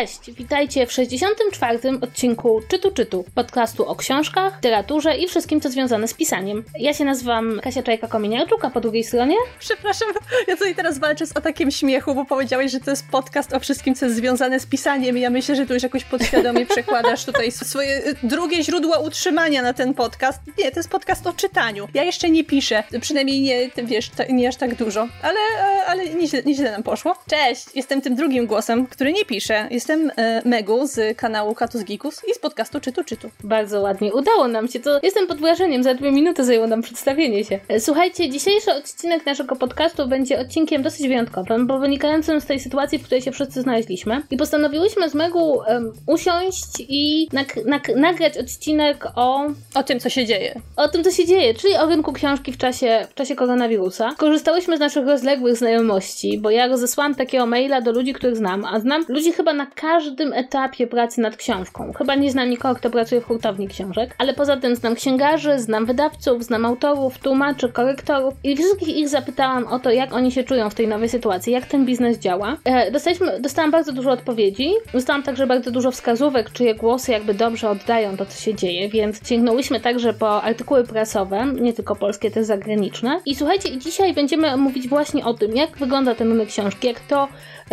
Cześć, witajcie w 64. odcinku Czytu Czytu, podcastu o książkach, literaturze i wszystkim, co związane z pisaniem. Ja się nazywam Kasia Czajka-Kominiarczuk, a po drugiej stronie... Przepraszam, ja tutaj teraz walczę z atakiem śmiechu, bo powiedziałeś, że to jest podcast o wszystkim, co jest związane z pisaniem i ja myślę, że tu już jakoś podświadomie przekładasz tutaj swoje y, drugie źródło utrzymania na ten podcast. Nie, to jest podcast o czytaniu. Ja jeszcze nie piszę, przynajmniej nie, ty wiesz, nie aż tak dużo, ale, e, ale nieźle, nieźle nam poszło. Cześć, jestem tym drugim głosem, który nie pisze. Jestem e, Megu z kanału Katus Geekus i z podcastu Czytu Czytu. Bardzo ładnie, udało nam się, to jestem pod wrażeniem, za dwie minuty zajęło nam przedstawienie się. E, Słuchajcie, dzisiejszy odcinek naszego podcastu będzie odcinkiem dosyć wyjątkowym, bo wynikającym z tej sytuacji, w której się wszyscy znaleźliśmy i postanowiłyśmy z Megu em, usiąść i nak- nak- nagrać odcinek o O tym, co się dzieje. o tym, co się dzieje, czyli o rynku książki w czasie, w czasie koronawirusa. Korzystałyśmy z naszych rozległych znajomości, bo ja rozesłałam takiego maila do ludzi, których znam, a znam ludzi chyba na każdym etapie pracy nad książką. Chyba nie znam nikogo, kto pracuje w hurtowni książek, ale poza tym znam księgarzy, znam wydawców, znam autorów, tłumaczy, korektorów i wszystkich ich zapytałam o to, jak oni się czują w tej nowej sytuacji, jak ten biznes działa. E, dostaliśmy, dostałam bardzo dużo odpowiedzi, dostałam także bardzo dużo wskazówek, czyje głosy jakby dobrze oddają to, co się dzieje, więc sięgnęłyśmy także po artykuły prasowe, nie tylko polskie, też zagraniczne. I słuchajcie, dzisiaj będziemy mówić właśnie o tym, jak wygląda ten rynek książki, jak to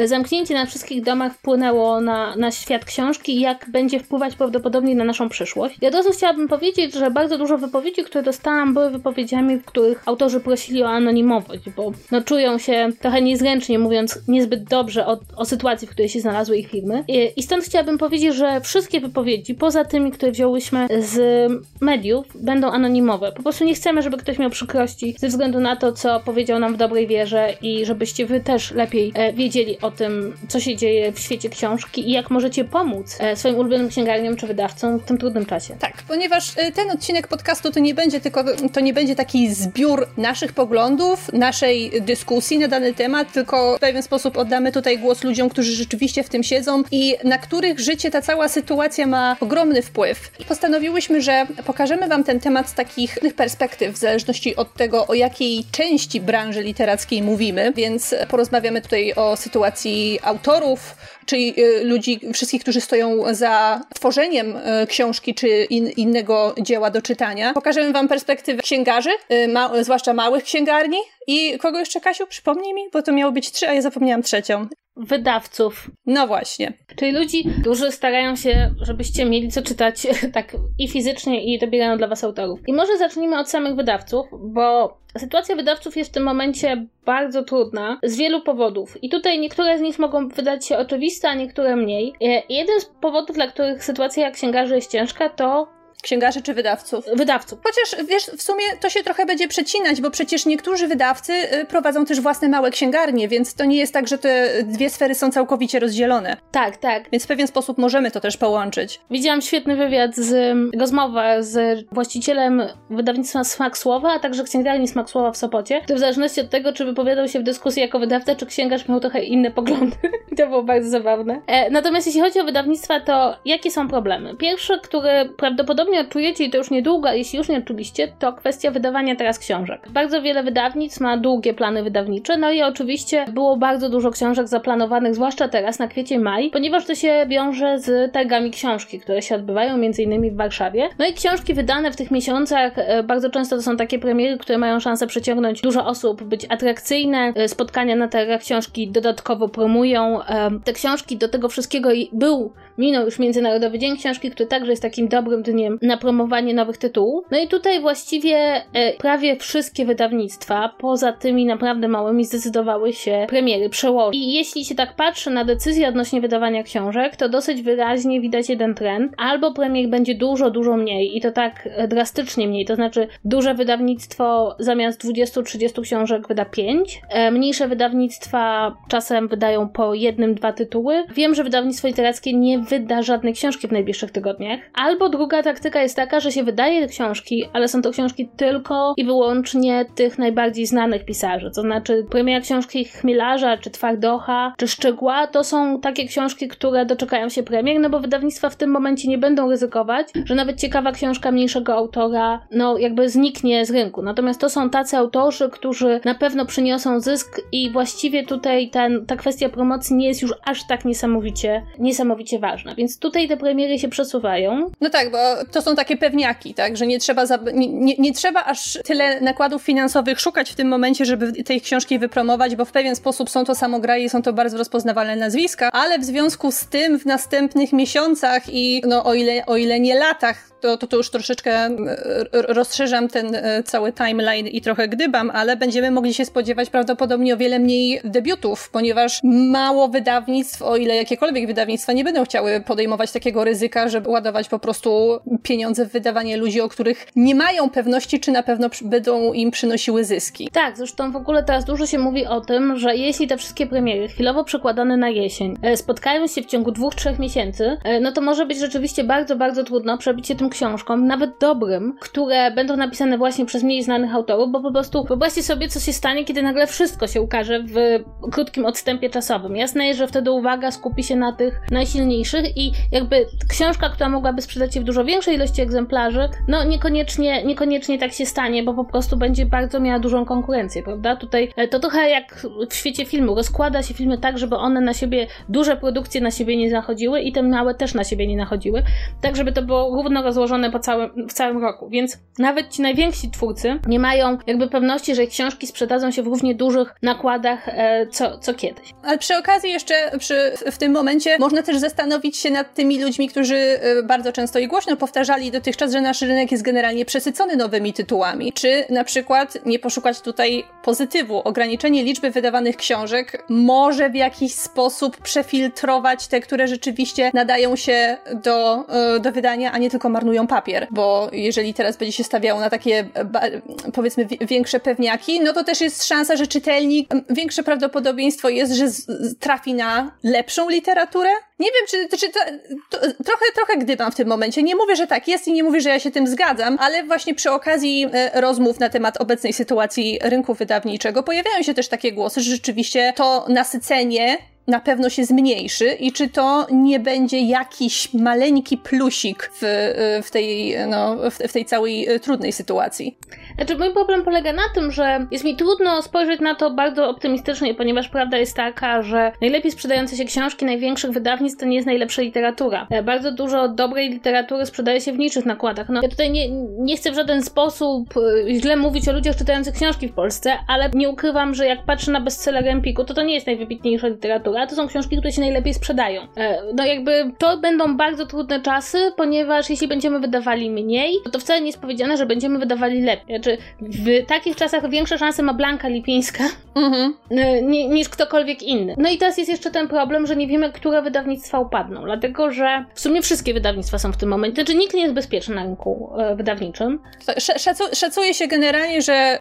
zamknięcie na wszystkich domach wpłynęło na, na świat książki i jak będzie wpływać prawdopodobnie na naszą przyszłość. Ja od chciałabym powiedzieć, że bardzo dużo wypowiedzi, które dostałam, były wypowiedziami, w których autorzy prosili o anonimowość, bo no, czują się trochę niezręcznie, mówiąc niezbyt dobrze o, o sytuacji, w której się znalazły ich firmy. I, I stąd chciałabym powiedzieć, że wszystkie wypowiedzi, poza tymi, które wzięłyśmy z mediów, będą anonimowe. Po prostu nie chcemy, żeby ktoś miał przykrości ze względu na to, co powiedział nam w dobrej wierze i żebyście wy też lepiej e, wiedzieli o tym, co się dzieje w świecie książki i jak możecie pomóc e, swoim ulubionym księgarniom czy wydawcom w tym trudnym czasie. Tak, ponieważ y, ten odcinek podcastu to nie będzie tylko, to nie będzie taki zbiór naszych poglądów, naszej dyskusji na dany temat, tylko w pewien sposób oddamy tutaj głos ludziom, którzy rzeczywiście w tym siedzą i na których życie ta cała sytuacja ma ogromny wpływ. Postanowiłyśmy, że pokażemy wam ten temat z takich perspektyw, w zależności od tego, o jakiej części branży literackiej mówimy, więc porozmawiamy tutaj o sytuacji autorów, czyli y, ludzi, wszystkich, którzy stoją za tworzeniem y, książki czy in, innego dzieła do czytania. Pokażemy wam perspektywę księgarzy, y, ma, zwłaszcza małych księgarni. I kogo jeszcze, Kasiu? Przypomnij mi, bo to miało być trzy, a ja zapomniałam trzecią. Wydawców, No właśnie. czyli ludzi, którzy starają się, żebyście mieli co czytać tak i fizycznie, i dobierają dla was autorów. I może zacznijmy od samych wydawców, bo sytuacja wydawców jest w tym momencie bardzo trudna z wielu powodów. I tutaj niektóre z nich mogą wydać się oczywiste, a niektóre mniej. E, Jeden z powodów, dla których sytuacja księgarzy jest ciężka, to Księgarzy czy wydawców? wydawców. Chociaż wiesz, w sumie to się trochę będzie przecinać, bo przecież niektórzy wydawcy y, prowadzą też własne małe księgarnie, więc to nie jest tak, że te dwie sfery są całkowicie rozdzielone. Tak, tak. Więc w pewien sposób możemy to też połączyć. Widziałam świetny wywiad z rozmowę z właścicielem wydawnictwa Smak Słowa, a także księgarni Smak Słowa w Sopocie, który w zależności od tego, czy wypowiadał się w dyskusji jako wydawca, czy księgarz miał trochę inne poglądy. I to było bardzo zabawne. E, natomiast jeśli chodzi o wydawnictwa, to jakie są problemy? Pierwszy, który prawdopodobnie odczujecie i to już niedługo, jeśli już nie odczuliście, to kwestia wydawania teraz książek. Bardzo wiele wydawnictw ma długie plany wydawnicze, no i oczywiście było bardzo dużo książek zaplanowanych, zwłaszcza teraz na kwiecień, maj, ponieważ to się wiąże z targami książki, które się odbywają m.in. w Warszawie. No i książki wydane w tych miesiącach e, bardzo często to są takie premiery, które mają szansę przyciągnąć dużo osób, być atrakcyjne. E, Spotkania na targach książki dodatkowo promują e, te książki. Do tego wszystkiego był, minął już Międzynarodowy Dzień Książki, który także jest takim dobrym dniem na promowanie nowych tytułów. No i tutaj właściwie e, prawie wszystkie wydawnictwa, poza tymi naprawdę małymi, zdecydowały się premiery przełożyć. I jeśli się tak patrzy na decyzje odnośnie wydawania książek, to dosyć wyraźnie widać jeden trend. Albo premier będzie dużo, dużo mniej i to tak e, drastycznie mniej, to znaczy duże wydawnictwo zamiast 20-30 książek wyda 5, e, mniejsze wydawnictwa czasem wydają po jednym, dwa tytuły. Wiem, że wydawnictwo literackie nie wyda żadnej książki w najbliższych tygodniach. Albo druga taktyka jest taka, że się wydaje książki, ale są to książki tylko i wyłącznie tych najbardziej znanych pisarzy. To znaczy premiera książki Chmielarza, czy Twardocha, czy Szczegła, to są takie książki, które doczekają się premier, no bo wydawnictwa w tym momencie nie będą ryzykować, że nawet ciekawa książka mniejszego autora, no jakby zniknie z rynku. Natomiast to są tacy autorzy, którzy na pewno przyniosą zysk i właściwie tutaj ten, ta kwestia promocji nie jest już aż tak niesamowicie, niesamowicie ważna. Więc tutaj te premiery się przesuwają. No tak, bo to są takie pewniaki, tak, że nie trzeba, nie, nie, nie trzeba aż tyle nakładów finansowych szukać w tym momencie, żeby tej książki wypromować, bo w pewien sposób są to samograje i są to bardzo rozpoznawalne nazwiska, ale w związku z tym w następnych miesiącach i no o ile, o ile nie latach to, to, to już troszeczkę e, rozszerzam ten e, cały timeline i trochę gdybam, ale będziemy mogli się spodziewać prawdopodobnie o wiele mniej debiutów, ponieważ mało wydawnictw, o ile jakiekolwiek wydawnictwa nie będą chciały podejmować takiego ryzyka, żeby ładować po prostu pieniądze w wydawanie ludzi, o których nie mają pewności, czy na pewno będą im przynosiły zyski. Tak, zresztą w ogóle teraz dużo się mówi o tym, że jeśli te wszystkie premiery chwilowo przekładane na jesień e, spotkają się w ciągu dwóch, trzech miesięcy, no to może być rzeczywiście bardzo, bardzo trudno przebić się tym książkom, nawet dobrym, które będą napisane właśnie przez mniej znanych autorów, bo po prostu wyobraźcie sobie, co się stanie, kiedy nagle wszystko się ukaże w krótkim odstępie czasowym. Jasne jest, że wtedy uwaga skupi się na tych najsilniejszych i jakby książka, która mogłaby sprzedać się w dużo większej ilości egzemplarzy, no niekoniecznie, niekoniecznie tak się stanie, bo po prostu będzie bardzo miała dużą konkurencję, prawda? Tutaj e, to trochę jak w świecie filmu, rozkłada się filmy tak, żeby one na siebie, duże produkcje na siebie nie zachodziły i te małe też na siebie nie nachodziły, tak żeby to było równo rozłożone po całym, w całym roku, więc nawet ci najwięksi twórcy nie mają jakby pewności, że ich książki sprzedadzą się w równie dużych nakładach e, co, co kiedyś. Ale przy okazji jeszcze przy, w tym momencie można też zastanowić się nad tymi ludźmi, którzy e, bardzo często i głośno powtarzali dotychczas, że nasz rynek jest generalnie przesycony nowymi tytułami. Czy na przykład nie poszukać tutaj pozytywu? Ograniczenie liczby wydawanych książek może w jakiś sposób przefiltrować te, które rzeczywiście nadają się do, e, do wydania, a nie tylko marnują papier, bo jeżeli teraz będzie się stawiało na takie powiedzmy większe pewniaki, no to też jest szansa, że czytelnik, większe prawdopodobieństwo jest, że trafi na lepszą literaturę. Nie wiem, czy, czy to, to, trochę, trochę gdybam w tym momencie. Nie mówię, że tak jest i nie mówię, że ja się tym zgadzam, ale właśnie przy okazji e, rozmów na temat obecnej sytuacji rynku wydawniczego pojawiają się też takie głosy, że rzeczywiście to nasycenie na pewno się zmniejszy i czy to nie będzie jakiś maleńki plusik w, w, tej, no, w, w tej całej e, trudnej sytuacji. Znaczy, mój problem polega na tym, że jest mi trudno spojrzeć na to bardzo optymistycznie, ponieważ prawda jest taka, że najlepiej sprzedające się książki największych wydawnictw to nie jest najlepsza literatura. E, bardzo dużo dobrej literatury sprzedaje się w niższych nakładach. No, ja tutaj nie, nie chcę w żaden sposób e, źle mówić o ludziach czytających książki w Polsce, ale nie ukrywam, że jak patrzę na bestseller Empiku, to to nie jest najwybitniejsza literatura, to są książki, które się najlepiej sprzedają. E, no jakby to będą bardzo trudne czasy, ponieważ jeśli będziemy wydawali mniej, to wcale nie jest powiedziane, że będziemy wydawali lepiej. Znaczy, w takich czasach większe szanse ma Blanka Lipińska mhm. niż ktokolwiek inny. No i teraz jest jeszcze ten problem, że nie wiemy, które wydawnictwa upadną, dlatego że w sumie wszystkie wydawnictwa są w tym momencie, znaczy nikt nie jest bezpieczny na rynku e, wydawniczym. Szacu szacuje się generalnie, że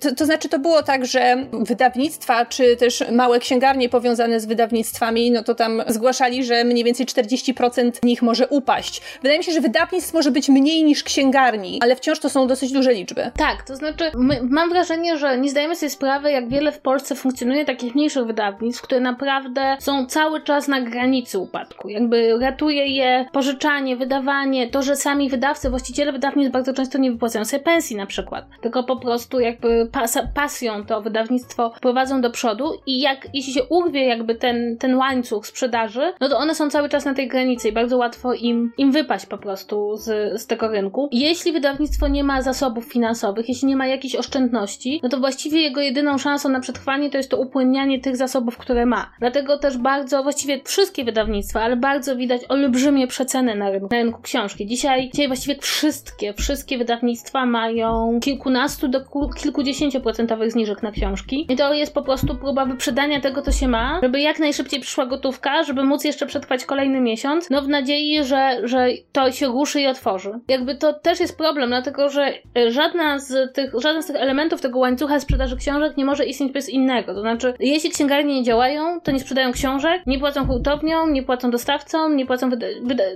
to, to znaczy to było tak, że wydawnictwa, czy też małe księgarnie powiązane z wydawnictwami, no to tam zgłaszali, że mniej więcej 40% nich może upaść. Wydaje mi się, że wydawnictw może być mniej niż księgarni, ale wciąż to są dosyć duże liczby. Tak, to znaczy my, mam wrażenie, że nie zdajemy sobie sprawy, jak wiele w Polsce funkcjonuje takich mniejszych wydawnictw, które naprawdę są cały czas na granicy upadku. Jakby ratuje je pożyczanie, wydawanie, to, że sami wydawcy, właściciele wydawnictw bardzo często nie wypłacają sobie pensji na przykład, tylko po prostu jakby pas pasją to wydawnictwo prowadzą do przodu i jak, jeśli się urwie jakby ten, ten łańcuch sprzedaży, no to one są cały czas na tej granicy i bardzo łatwo im, im wypaść po prostu z, z tego rynku. Jeśli wydawnictwo nie ma zasobów finansowych, jeśli nie ma jakichś oszczędności, no to właściwie jego jedyną szansą na przetrwanie to jest to upłynnianie tych zasobów, które ma. Dlatego też bardzo, właściwie wszystkie wydawnictwa, ale bardzo widać olbrzymie przeceny na rynku, na rynku książki. Dzisiaj, dzisiaj właściwie wszystkie, wszystkie wydawnictwa mają kilkunastu do kilkudziesięcioprocentowych zniżek na książki. I to jest po prostu próba wyprzedania tego, co się ma, żeby jak najszybciej przyszła gotówka, żeby móc jeszcze przetrwać kolejny miesiąc, no w nadziei, że, że to się ruszy i otworzy. Jakby to też jest problem, dlatego że e, żadna z tych, żaden z tych elementów tego łańcucha sprzedaży książek nie może istnieć bez innego. To znaczy, jeśli księgarnie nie działają, to nie sprzedają książek, nie płacą hurtowniom, nie płacą dostawcom, nie płacą,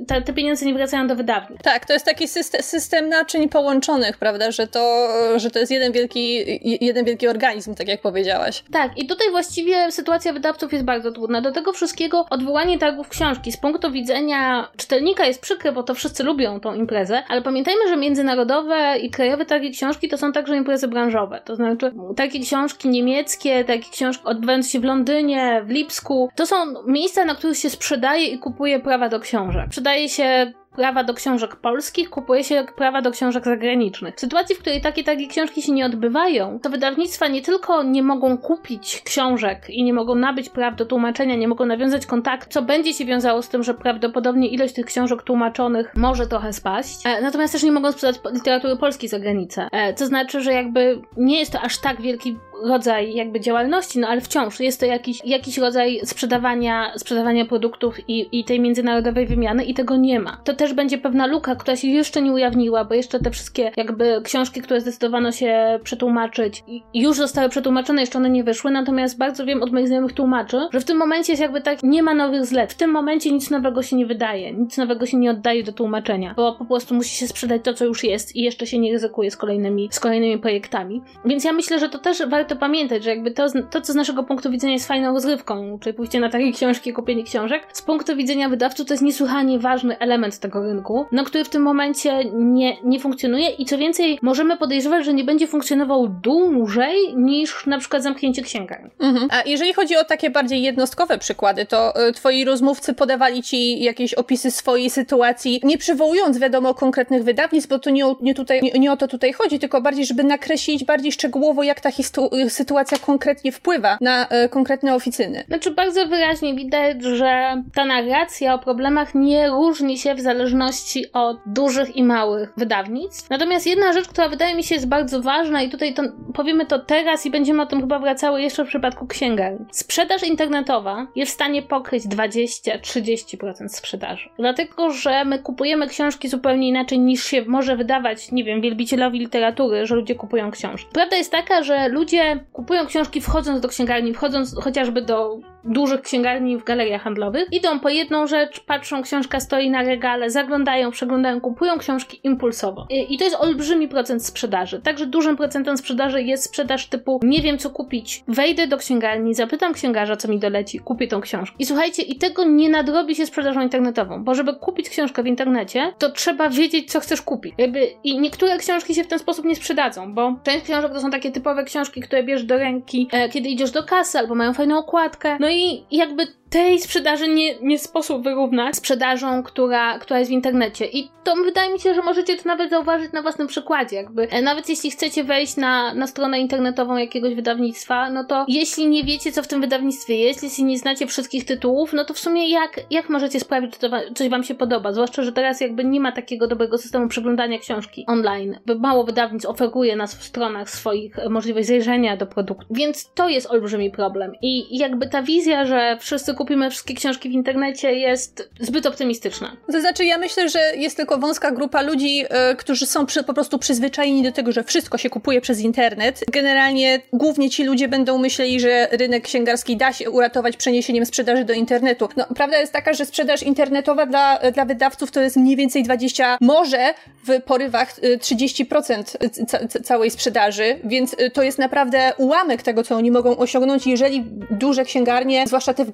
te, te pieniądze nie wracają do wydawnictw. Tak, to jest taki system, system naczyń połączonych, prawda, że to, że to jest jeden wielki, jeden wielki organizm, tak jak powiedziałaś. Tak, i tutaj właściwie sytuacja wydawców jest bardzo trudna. Do tego wszystkiego odwołanie targów książki z punktu widzenia czytelnika jest przykre, bo to wszyscy lubią tą imprezę, ale pamiętajmy, że międzynarodowe i krajowe targi książki to są także imprezy branżowe. To znaczy takie książki niemieckie, takie książki odbywające się w Londynie, w Lipsku, to są miejsca, na których się sprzedaje i kupuje prawa do książek. Sprzedaje się prawa do książek polskich, kupuje się prawa do książek zagranicznych. W sytuacji, w której takie takie książki się nie odbywają, to wydawnictwa nie tylko nie mogą kupić książek i nie mogą nabyć praw do tłumaczenia, nie mogą nawiązać kontakt, co będzie się wiązało z tym, że prawdopodobnie ilość tych książek tłumaczonych może trochę spaść, e, natomiast też nie mogą sprzedać literatury polskiej za granicę. E, znaczy, że jakby nie jest to aż tak wielki rodzaj jakby działalności, no ale wciąż jest to jakiś, jakiś rodzaj sprzedawania, sprzedawania produktów i, i tej międzynarodowej wymiany i tego nie ma. To też będzie pewna luka, która się jeszcze nie ujawniła, bo jeszcze te wszystkie jakby książki, które zdecydowano się przetłumaczyć, już zostały przetłumaczone, jeszcze one nie wyszły, natomiast bardzo wiem od moich znajomych tłumaczy, że w tym momencie jest jakby tak, nie ma nowych zlec. W tym momencie nic nowego się nie wydaje, nic nowego się nie oddaje do tłumaczenia, bo po prostu musi się sprzedać to, co już jest i jeszcze się nie ryzykuje z kolejnymi, z kolejnymi projektami. Więc ja myślę, że to też warto pamiętać, że jakby to, to co z naszego punktu widzenia jest fajną rozrywką, czyli pójście na takie książki, kupienie książek, z punktu widzenia wydawców to jest niesłychanie ważny element tego rynku, no który w tym momencie nie, nie funkcjonuje i co więcej, możemy podejrzewać, że nie będzie funkcjonował dłużej niż na przykład zamknięcie księgarni. Mhm. A jeżeli chodzi o takie bardziej jednostkowe przykłady, to y, twoi rozmówcy podawali ci jakieś opisy swojej sytuacji, nie przywołując wiadomo konkretnych wydawnictw, bo to nie nie tutaj, nie, nie o to tutaj chodzi, tylko bardziej, żeby nakreślić bardziej szczegółowo, jak ta y, sytuacja konkretnie wpływa na y, konkretne oficyny. Znaczy bardzo wyraźnie widać, że ta narracja o problemach nie różni się w zależności od dużych i małych wydawnictw. Natomiast jedna rzecz, która wydaje mi się jest bardzo ważna i tutaj to, powiemy to teraz i będziemy o tym chyba wracały jeszcze w przypadku księgarni. Sprzedaż internetowa jest w stanie pokryć 20-30% sprzedaży. Dlatego, że my kupujemy książki zupełnie inaczej niż się może wydawać, nie wiem, wielbicielowi literatury, że ludzie kupują książki. Prawda jest taka, że ludzie kupują książki wchodząc do księgarni, wchodząc chociażby do dużych księgarni w galeriach handlowych. Idą po jedną rzecz, patrzą, książka stoi na regale, zaglądają, przeglądają, kupują książki impulsowo. I, to jest olbrzymi procent sprzedaży. Także dużym procentem sprzedaży jest sprzedaż typu nie wiem co kupić, wejdę do księgarni, zapytam księgarza co mi doleci, kupię tą książkę. I słuchajcie, i tego nie nadrobi się sprzedażą internetową, bo żeby kupić książkę w internecie, to trzeba wiedzieć co chcesz kupić. Jakby, I niektóre książki się w ten sposób nie sprzedadzą, bo część książek to są takie typowe książki, które bierzesz do ręki, e, kiedy idziesz do kasy albo mają fajną okładkę. No i jakby tej sprzedaży nie, nie sposób wyrównać sprzedażą, która, która jest w internecie. I to wydaje mi się, że możecie to nawet zauważyć na własnym przykładzie. Jakby, e, nawet jeśli chcecie wejść na, na stronę internetową jakiegoś wydawnictwa, no to jeśli nie wiecie, co w tym wydawnictwie jest, jeśli nie znacie wszystkich tytułów, no to w sumie jak, jak możecie sprawić, że coś wam się podoba? Zwłaszcza, że teraz jakby nie ma takiego dobrego systemu przeglądania książki online. Mało wydawnictw oferuje nas w stronach swoich możliwość zajrzenia do produktu. Więc to jest olbrzymi problem. I jakby ta wizja, że wszyscy kupimy wszystkie książki w internecie jest zbyt optymistyczna. To znaczy, ja myślę, że jest tylko wąska grupa ludzi, yy, którzy są przy, po prostu przyzwyczajeni do tego, że wszystko się kupuje przez internet. Generalnie głównie ci ludzie będą myśleli, że rynek księgarski da się uratować przeniesieniem sprzedaży do internetu. No, prawda jest taka, że sprzedaż internetowa dla, dla wydawców to jest mniej więcej 20, może w porywach 30% y, ca całej sprzedaży, więc y, to jest naprawdę ułamek tego, co oni mogą osiągnąć, jeżeli duże księgarnie, zwłaszcza te w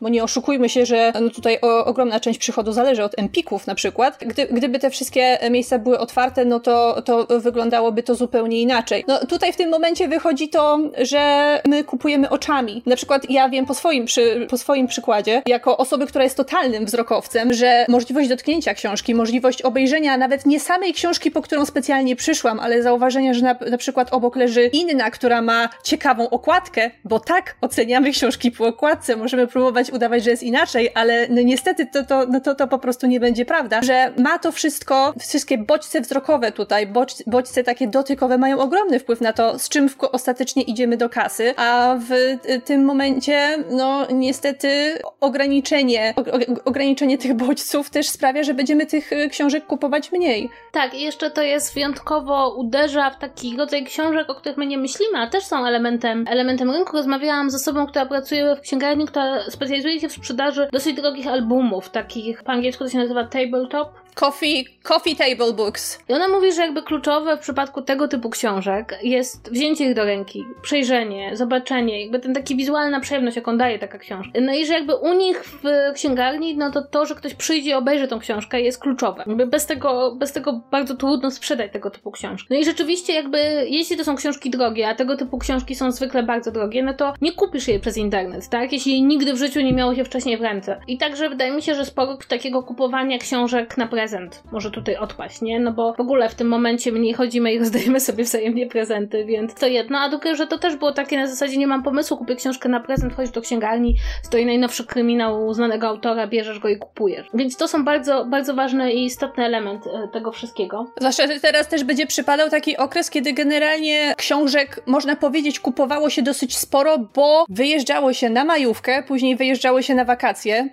bo nie oszukujmy się, że no tutaj o, ogromna część przychodu zależy od empików na przykład. Gdy, gdyby te wszystkie miejsca były otwarte, no to, to wyglądałoby to zupełnie inaczej. No tutaj w tym momencie wychodzi to, że my kupujemy oczami. Na przykład ja wiem po swoim, przy, po swoim przykładzie, jako osoby, która jest totalnym wzrokowcem, że możliwość dotknięcia książki, możliwość obejrzenia nawet nie samej książki, po którą specjalnie przyszłam, ale zauważenia, że na, na przykład obok leży inna, która ma ciekawą okładkę, bo tak oceniamy książki po okładce, możemy próbować udawać, że jest inaczej, ale no niestety to, to, no to, to po prostu nie będzie prawda, że ma to wszystko, wszystkie bodźce wzrokowe tutaj, bodź, bodźce takie dotykowe mają ogromny wpływ na to, z czym w, ostatecznie idziemy do kasy, a w tym momencie, no niestety ograniczenie, ograniczenie tych bodźców też sprawia, że będziemy tych y, książek kupować mniej. Tak, i jeszcze to jest wyjątkowo uderza w taki rodzaj książek, o których my nie myślimy, a też są elementem, elementem rynku. Rozmawiałam z osobą, która pracuje w księgarni, która specjalizuje się w sprzedaży dosyć drogich albumów, takich po angielsku to się nazywa tabletop. Coffee, coffee table books. I ona mówi, że jakby kluczowe w przypadku tego typu książek jest wzięcie ich do ręki, przejrzenie, zobaczenie, jakby ten taki wizualna przyjemność, jaką daje taka książka. No i że jakby u nich w księgarni, no to to, że ktoś przyjdzie i obejrzy tą książkę jest kluczowe. Jakby bez tego, bez tego bardzo trudno sprzedać tego typu książki. No i rzeczywiście jakby, jeśli to są książki drogie, a tego typu książki są zwykle bardzo drogie, no to nie kupisz jej przez internet, tak? Jeśli nigdy w życiu nie miało się wcześniej w ręce. I także wydaje mi się, że sporo takiego kupowania książek na prezent może tutaj odpaść, nie? No bo w ogóle w tym momencie mniej chodzimy i rozdajemy sobie wzajemnie prezenty, więc to jedno, a drugie, że to też było takie na zasadzie nie mam pomysłu, kupię książkę na prezent, chodź do księgarni, stoi najnowszy kryminał znanego autora, bierzesz go i kupujesz. Więc to są bardzo, bardzo ważny i istotny element e, tego wszystkiego. Zwłaszcza, teraz też będzie przypadał taki okres, kiedy generalnie książek, można powiedzieć, kupowało się dosyć sporo, bo wyjeżdżało się na majówkę, później wyjeżdżało się na wakacje,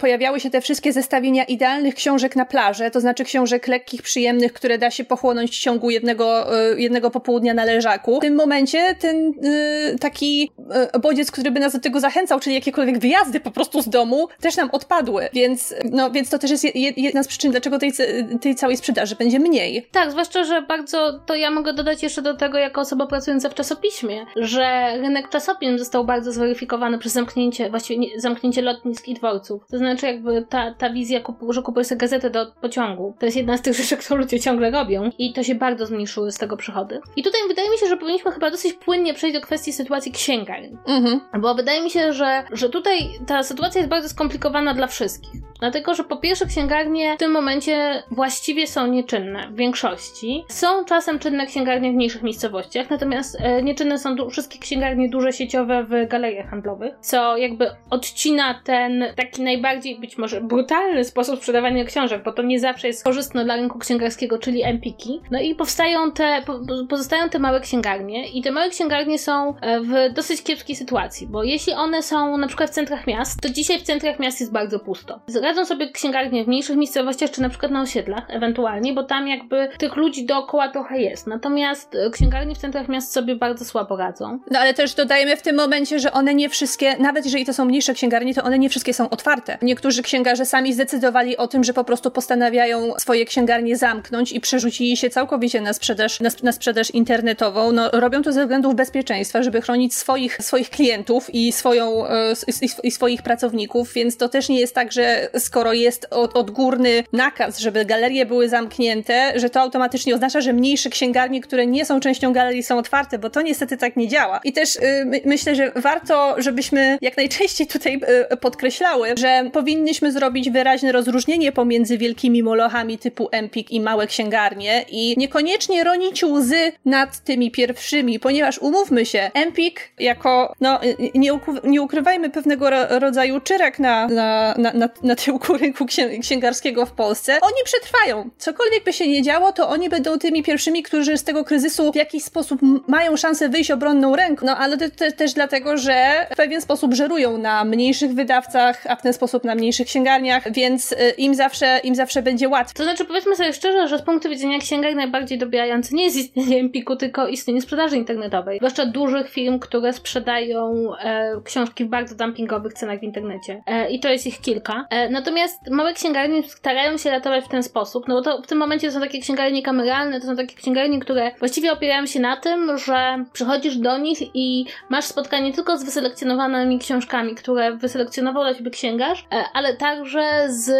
pojawiały się te wszystkie zestawienia idealnych książek na to znaczy książek lekkich, przyjemnych, które da się pochłonąć w ciągu jednego, e, jednego popołudnia na leżaku. W tym momencie ten y, taki y, bodziec, który by nas do tego zachęcał, czyli jakiekolwiek wyjazdy po prostu z domu, też nam odpadły, więc, no, więc to też jest jedna z przyczyn, dlaczego tej, tej całej sprzedaży będzie mniej. Tak, zwłaszcza, że bardzo, to ja mogę dodać jeszcze do tego, jako osoba pracująca w czasopiśmie, że rynek czasopism został bardzo zweryfikowany przez zamknięcie, właściwie zamknięcie lotnisk i dworców. To znaczy jakby ta, ta wizja, kupu, że kupujesz sobie gazetę do pociągu, to jest jedna z tych rzeczy, które ludzie ciągle robią i to się bardzo zmniejszyły z tego przychody. I tutaj wydaje mi się, że powinniśmy chyba dosyć płynnie przejść do kwestii sytuacji księgarni. Mhm. Bo wydaje mi się, że, że tutaj ta sytuacja jest bardzo skomplikowana dla wszystkich. Dlatego, że po pierwsze księgarnie w tym momencie właściwie są nieczynne w większości. Są czasem czynne księgarnie w mniejszych miejscowościach, natomiast e, nieczynne są du- wszystkie księgarnie duże sieciowe w galeriach handlowych, co jakby odcina ten taki najbardziej być może brutalny sposób sprzedawania książek, bo to nie zawsze jest korzystne dla rynku księgarskiego, czyli empiki. No i powstają te, po, pozostają te małe księgarnie i te małe księgarnie są e, w dosyć kiepskiej sytuacji, bo jeśli one są na przykład w centrach miast, to dzisiaj w centrach miast jest bardzo pusto radzą sobie księgarnie w mniejszych miejscowościach, czy na przykład na osiedlach ewentualnie, bo tam jakby tych ludzi dookoła trochę jest. Natomiast e, księgarnie w centrach miast sobie bardzo słabo radzą. No ale też dodajemy w tym momencie, że one nie wszystkie, nawet jeżeli to są mniejsze księgarnie, to one nie wszystkie są otwarte. Niektórzy księgarze sami zdecydowali o tym, że po prostu postanawiają swoje księgarnie zamknąć i przerzucili się całkowicie na sprzedaż, na, na sprzedaż internetową. No, robią to ze względów bezpieczeństwa, żeby chronić swoich, swoich klientów i, swoją, e, i, i swoich pracowników, więc to też nie jest tak, że skoro jest od, odgórny nakaz, żeby galerie były zamknięte, że to automatycznie oznacza, że mniejsze księgarnie, które nie są częścią galerii są otwarte, bo to niestety tak nie działa. I też y, my, myślę, że warto, żebyśmy jak najczęściej tutaj y, podkreślały, że powinniśmy zrobić wyraźne rozróżnienie pomiędzy wielkimi molochami typu Empik i małe księgarnie i niekoniecznie ronić łzy nad tymi pierwszymi, ponieważ umówmy się, Empik jako, no nie, nie ukrywajmy pewnego rodzaju czyrek na, na, na, na, na tyłku rynku księgarskiego w Polsce, oni przetrwają. Cokolwiek by się nie działo, to oni będą tymi pierwszymi, którzy z tego kryzysu w jakiś sposób mają szansę wyjść obronną ręką. No ale to, to, też dlatego, że w pewien sposób żerują na mniejszych wydawcach, a w ten sposób na mniejszych księgarniach, więc y, im zawsze, im zawsze będzie łatwiej. To znaczy, powiedzmy sobie szczerze, że z punktu widzenia księgarni najbardziej dobijający nie jest istnienie Empiku, tylko istnienie sprzedaży internetowej. Zwłaszcza dużych firm, które sprzedają e, książki w bardzo dumpingowych cenach w internecie. E, I to jest ich kilka. E, Natomiast małe księgarnie starają się ratować w ten sposób, no bo to w tym momencie to są takie księgarnie kameralne, to są takie księgarnie, które właściwie opierają się na tym, że przychodzisz do nich i masz spotkanie tylko z wyselekcjonowanymi książkami, które wyselekcjonował dla ciebie księgarz, e, ale także z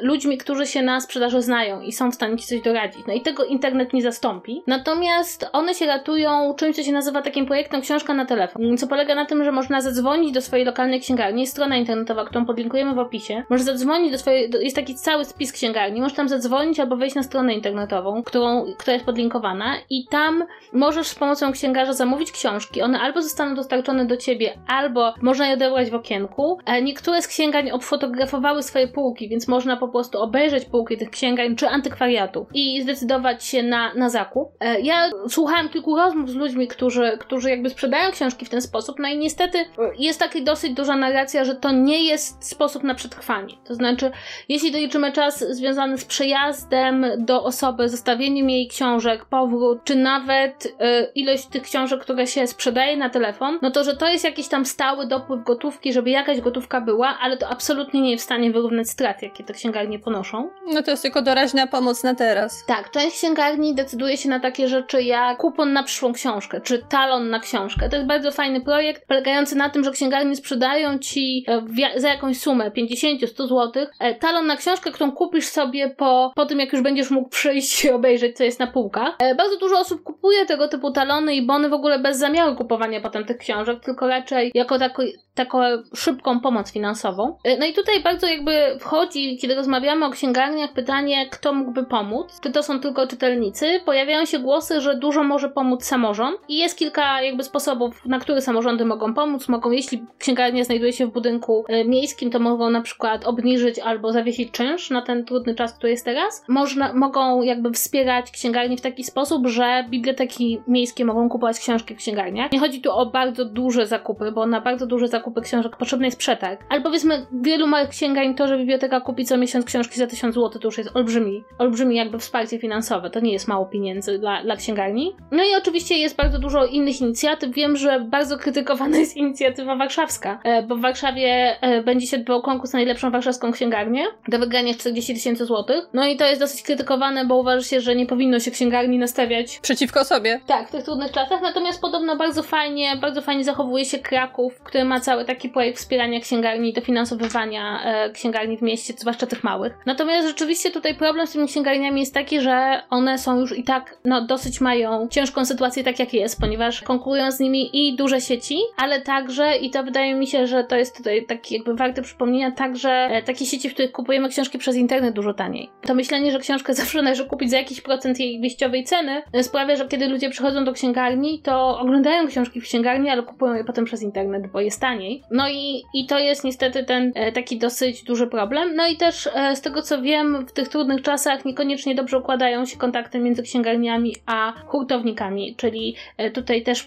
ludźmi, którzy się na sprzedaży znają i są w stanie ci coś doradzić. No i tego internet nie zastąpi. Natomiast one się ratują czymś, co się nazywa takim projektem książka na telefon, co polega na tym, że można zadzwonić do swojej lokalnej księgarni. Jest strona internetowa, którą podlinkujemy w opisie. Możesz zadzwonić do swojej, jest taki cały spis księgarni. Możesz tam zadzwonić albo wejść na stronę internetową, którą, która jest podlinkowana i tam możesz z pomocą księgarza zamówić książki. One albo zostaną dostarczone do ciebie, albo można je odebrać w okienku. E, niektóre z księgarni obfotografowały swoje półki, więc można po prostu obejrzeć półki tych księgarni czy antykwariatu i zdecydować się na, na zakup. E, ja słuchałam kilku rozmów z ludźmi, którzy, którzy jakby sprzedają książki w ten sposób, no i niestety jest taka dosyć duża narracja, że to nie jest sposób na przetrwanie. To znaczy, jeśli doliczymy czas związany z przejazdem do osoby, zostawieniem jej książek, powrót, czy nawet y, ilość tych książek, które się sprzedaje na telefon, no to, że to jest jakiś tam stały dopływ gotówki, żeby jakaś gotówka była, ale to absolutnie nie jest w stanie wyrównać strat, jakie te księgarnie ponoszą. No to jest tylko doraźna pomoc na teraz. Tak, część księgarni decyduje się na takie rzeczy jak kupon na przyszłą książkę, czy talon na książkę. To jest bardzo fajny projekt, polegający na tym, że księgarnie sprzedają ci e, za jakąś sumę 50-100 zł e, talon na książkę, którą kupisz sobie po, po tym, jak już będziesz mógł przyjść i obejrzeć, co jest na półkach. E, bardzo dużo osób kupuje tego typu talony i bony w ogóle bez zamiaru kupowania potem tych książek, tylko raczej jako taką, taką szybką pomoc finansową. No i tutaj bardzo jakby wchodzi, kiedy rozmawiamy o księgarniach, pytanie, kto mógłby pomóc. Czy to są tylko czytelnicy? Pojawiają się głosy, że dużo może pomóc samorząd i jest kilka jakby sposobów, na które samorządy mogą pomóc. Mogą, jeśli księgarnia znajduje się w budynku e, miejskim, to mogą na przykład obniżyć albo zawiesić czynsz na ten trudny czas, który jest teraz. Można, mogą jakby wspierać księgarnie w taki sposób, że biblioteki miejskie mogą kupować książki w księgarniach. Nie chodzi tu o bardzo duże zakupy, bo na bardzo duże zakupy książek potrzebny jest przetarg. Ale powiedzmy, wielu małych księgarni to, że biblioteka kupi co miesiąc książki za 1000 zł, to już jest olbrzymi, olbrzymi jakby wsparcie finansowe. To nie jest mało pieniędzy dla, dla księgarni. No i oczywiście jest bardzo dużo innych inicjatyw. Wiem, że bardzo krytykowana jest inicjatywa warszawska, e, bo w Warszawie e, będzie się odbywał konkurs na najlepszą warszawską księgarnię do wygrania 40 tysięcy złotych. No i to jest dosyć krytykowane, bo uważa się, że nie powinno się księgarni nastawiać przeciwko sobie. Tak, w tych trudnych czasach. Natomiast podobno bardzo fajnie, bardzo fajnie zachowuje się Kraków, który ma cały taki projekt wspierania księgarni i dofinansowywania e, księgarni w mieście, zwłaszcza tych małych. Natomiast rzeczywiście tutaj problem z tymi księgarniami jest taki, że one są już i tak, no dosyć mają ciężką sytuację tak jak jest, ponieważ konkurują z nimi i duże sieci, ale także, i to wydaje mi się, że to jest tutaj taki jakby warte przypomnienia, także e, takie sieci, w których kupujemy książki przez internet dużo taniej. To myślenie, że książkę zawsze należy kupić za jakiś procent jej wyjściowej ceny, e, sprawia, że kiedy ludzie przychodzą do księgarni, to oglądają książki w księgarni, ale kupują je potem przez internet, bo jest taniej. No i, i to jest niestety ten e, taki dosyć duży problem. No i też z tego co wiem, w tych trudnych czasach niekoniecznie dobrze układają się kontakty między księgarniami a hurtownikami, czyli tutaj też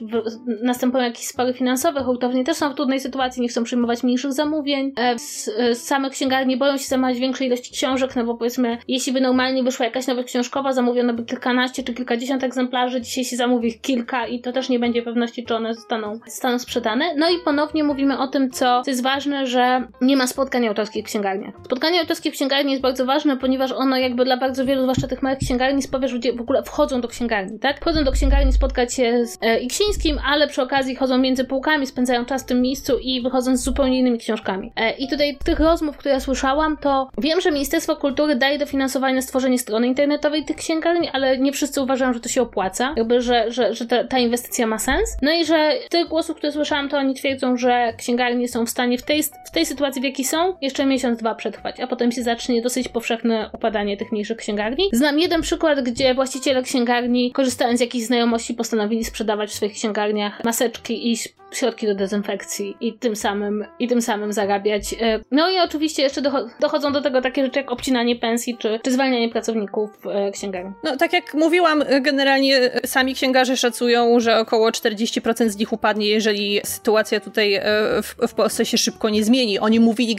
następują jakieś spory finansowe, hurtownie też są w trudnej sytuacji, nie chcą przyjmować mniejszych zamówień. Z, z same księgarnie boją się zamawiać większej ilości książek, no bo powiedzmy, jeśli by normalnie wyszła jakaś nowa książkowa, zamówiono by kilkanaście czy kilkadziesiąt egzemplarzy, dzisiaj się zamówi kilka i to też nie będzie pewności, czy one zostaną, zostaną sprzedane. No i ponownie mówimy o tym, co, co jest ważne, że nie ma spotkań autorskich w księgarniach. Spotkanie autorskie w księgarni jest bardzo ważne, ponieważ ono jakby dla bardzo wielu, zwłaszcza tych małych księgarni, sprawia, że ludzie w ogóle wchodzą do księgarni, tak? Wchodzą do księgarni spotkać się z e, Iksińskim, ale przy okazji chodzą między półkami, spędzają czas w tym miejscu i wychodzą z zupełnie innymi książkami. E, I tutaj tych rozmów, które ja słyszałam, to wiem, że Ministerstwo Kultury daje dofinansowanie na stworzenie strony internetowej tych księgarni, ale nie wszyscy uważają, że to się opłaca, jakby, że, że, że ta, ta inwestycja ma sens. No i że tych głosów, które słyszałam, to oni twierdzą, że księgarnie są w stanie w tej, w tej sytuacji, w jakiej są, jeszcze miesiąc, dwa przetrwać, a potem się zacznie dosyć powszechne upadanie tych mniejszych księgarni. Znam jeden przykład, gdzie właściciele księgarni, korzystając z jakichś znajomości, postanowili sprzedawać w swoich księgarniach maseczki i środki do dezynfekcji i tym samym, i tym samym zarabiać. E, no i oczywiście jeszcze dochodzą do tego takie rzeczy jak obcinanie pensji czy, czy zwalnianie pracowników e, księgarni. No tak jak mówiłam, generalnie sami księgarze szacują, że około 40% z nich upadnie, jeżeli sytuacja tutaj e, w, w Polsce się szybko nie zmieni. Oni mówili,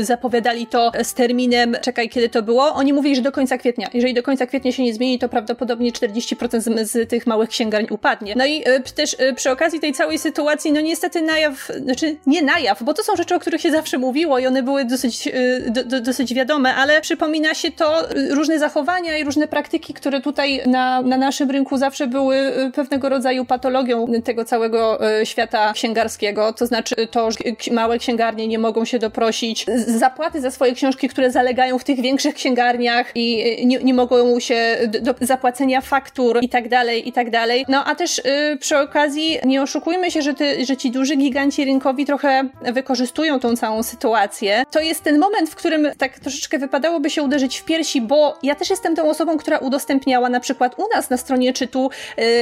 zapowiadali to z terminem, czekaj, kiedy to było? Oni mówili, że do końca kwietnia. Jeżeli do końca kwietnia się nie zmieni, to prawdopodobnie 40% z, z tych małych księgarni upadnie. No i też przy okazji tej całej sytuacji, no niestety na jaw, znaczy nie na jaw, bo to są rzeczy, o których się zawsze mówiło i one były dosyć, do, do, dosyć wiadome, ale przypomina się to różne zachowania i różne praktyki, które tutaj na, na naszym rynku zawsze były pewnego rodzaju patologią tego całego świata księgarskiego, to znaczy to, że małe księgarnie nie mogą się doprosić zapłaty za swoje książki, które zalegają w tych większych księgarniach i nie, nie mogą się do zapłacenia faktur i tak dalej, i tak dalej. No a też przy okazji nie oszukujmy się, że, ty, że ci duży giganci rynkowi trochę wykorzystują tą całą sytuację. To jest ten moment, w którym tak troszeczkę wypadałoby się uderzyć w piersi, bo ja też jestem tą osobą, która udostępniała na przykład u nas na stronie czytu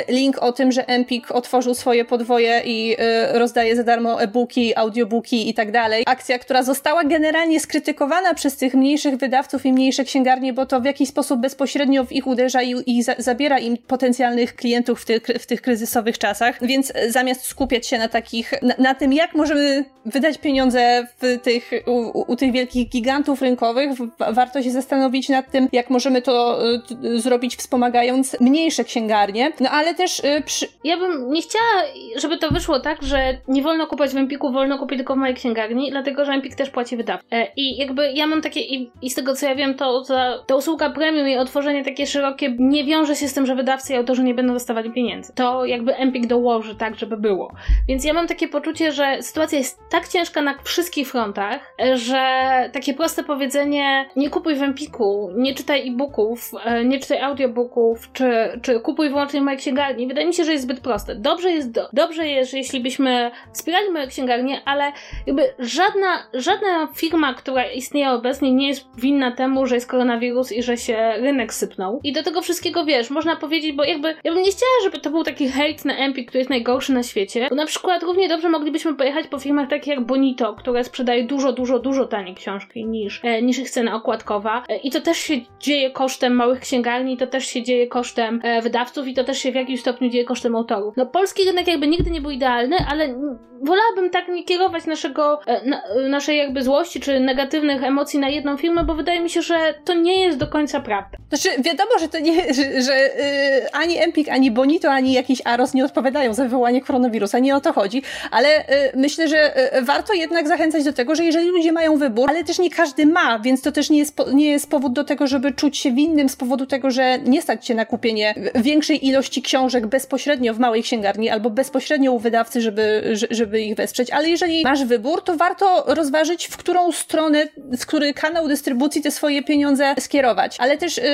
link o tym, że Empik otworzył swoje podwoje i rozdaje za darmo e-booki, audiobooki i tak dalej. Akcja, która została generalnie skrytykowana przez tych mniejszych wydawców i mniejsze księgarnie, bo to w jakiś sposób bezpośrednio w ich uderza i, i za, zabiera im potencjalnych klientów w, tych w tych kryzysowych czasach. Więc zamiast skupiać się na takich, na, na tym, jak możemy wydać pieniądze w tych, u, u tych wielkich gigantów rynkowych, warto się zastanowić nad tym, jak możemy to y, zrobić wspomagając mniejsze księgarnie. No ale też y, przy... Ja bym nie chciała, żeby to wyszło tak, że nie wolno kupować w Empiku, wolno kupić tylko w mojej księgarni, dlatego że Empik też płaci wydawcę. E, I jakby ja mam takie, i, i, z tego co ja wiem, to ta, usługa premium i otworzenie takie szerokie nie wiąże się z tym, że wydawcy i autorzy nie będą dostawali pieniędzy. To jakby Empik dołoży tak, żeby było. Więc ja mam takie poczucie, że sytuacja jest tak ciężka na wszystkich frontach, że takie proste powiedzenie nie kupuj w Empiku, nie czytaj e-booków, e, nie czytaj audiobooków, czy, czy kupuj wyłącznie w mojej księgarni, wydaje mi się, że jest zbyt proste. Dobrze jest, do, dobrze jest, jeśli byśmy wspierali moje księgarnię, ale jakby żadna, żadna firma, która istnieje obecnie nie jest winna temu, że jest koronawirus i że się rynek sypnął. I do tego wszystkiego, wiesz, można powiedzieć, bo jakby ja bym nie chciała, żeby to był taki hejt na Empik, który jest najgorszy na świecie, bo na przykład równie dobrze moglibyśmy pojechać po firmach takich jak Bonito, które sprzedaje dużo, dużo, dużo taniej książki niż, e, niż ich cena okładkowa. E, I to też się dzieje kosztem małych księgarni, to też się dzieje kosztem e, wydawców i to też się w jakimś stopniu dzieje kosztem autorów. No polski rynek jakby nigdy nie był idealny, ale wolałabym tak nie kierować naszego, e, na, naszej jakby złości czy negatywnych emocji na jedną firmę, bo wydaje mi się, że to nie jest do końca prawda. Znaczy, wiadomo, że to nie, że, że yy, ani Empik, ani Bonito, ani jakiś Aros nie odpowiadają za wywołanie koronawirusa, nie o to chodzi, ale yy, myślę, że yy, warto jednak zachęcać do tego, że jeżeli ludzie mają wybór, ale też nie każdy ma, więc to też nie jest, nie jest powód do tego, żeby czuć się winnym z powodu tego, że nie stać się na kupienie większej ilości książek bezpośrednio w małej księgarni albo bezpośrednio u wydawcy, żeby, żeby ich wesprzeć, ale jeżeli masz wybór, to warto rozważyć, w którą stronę, w który kanał dystrybucji te swoje pieniądze skierować. Ale też yy,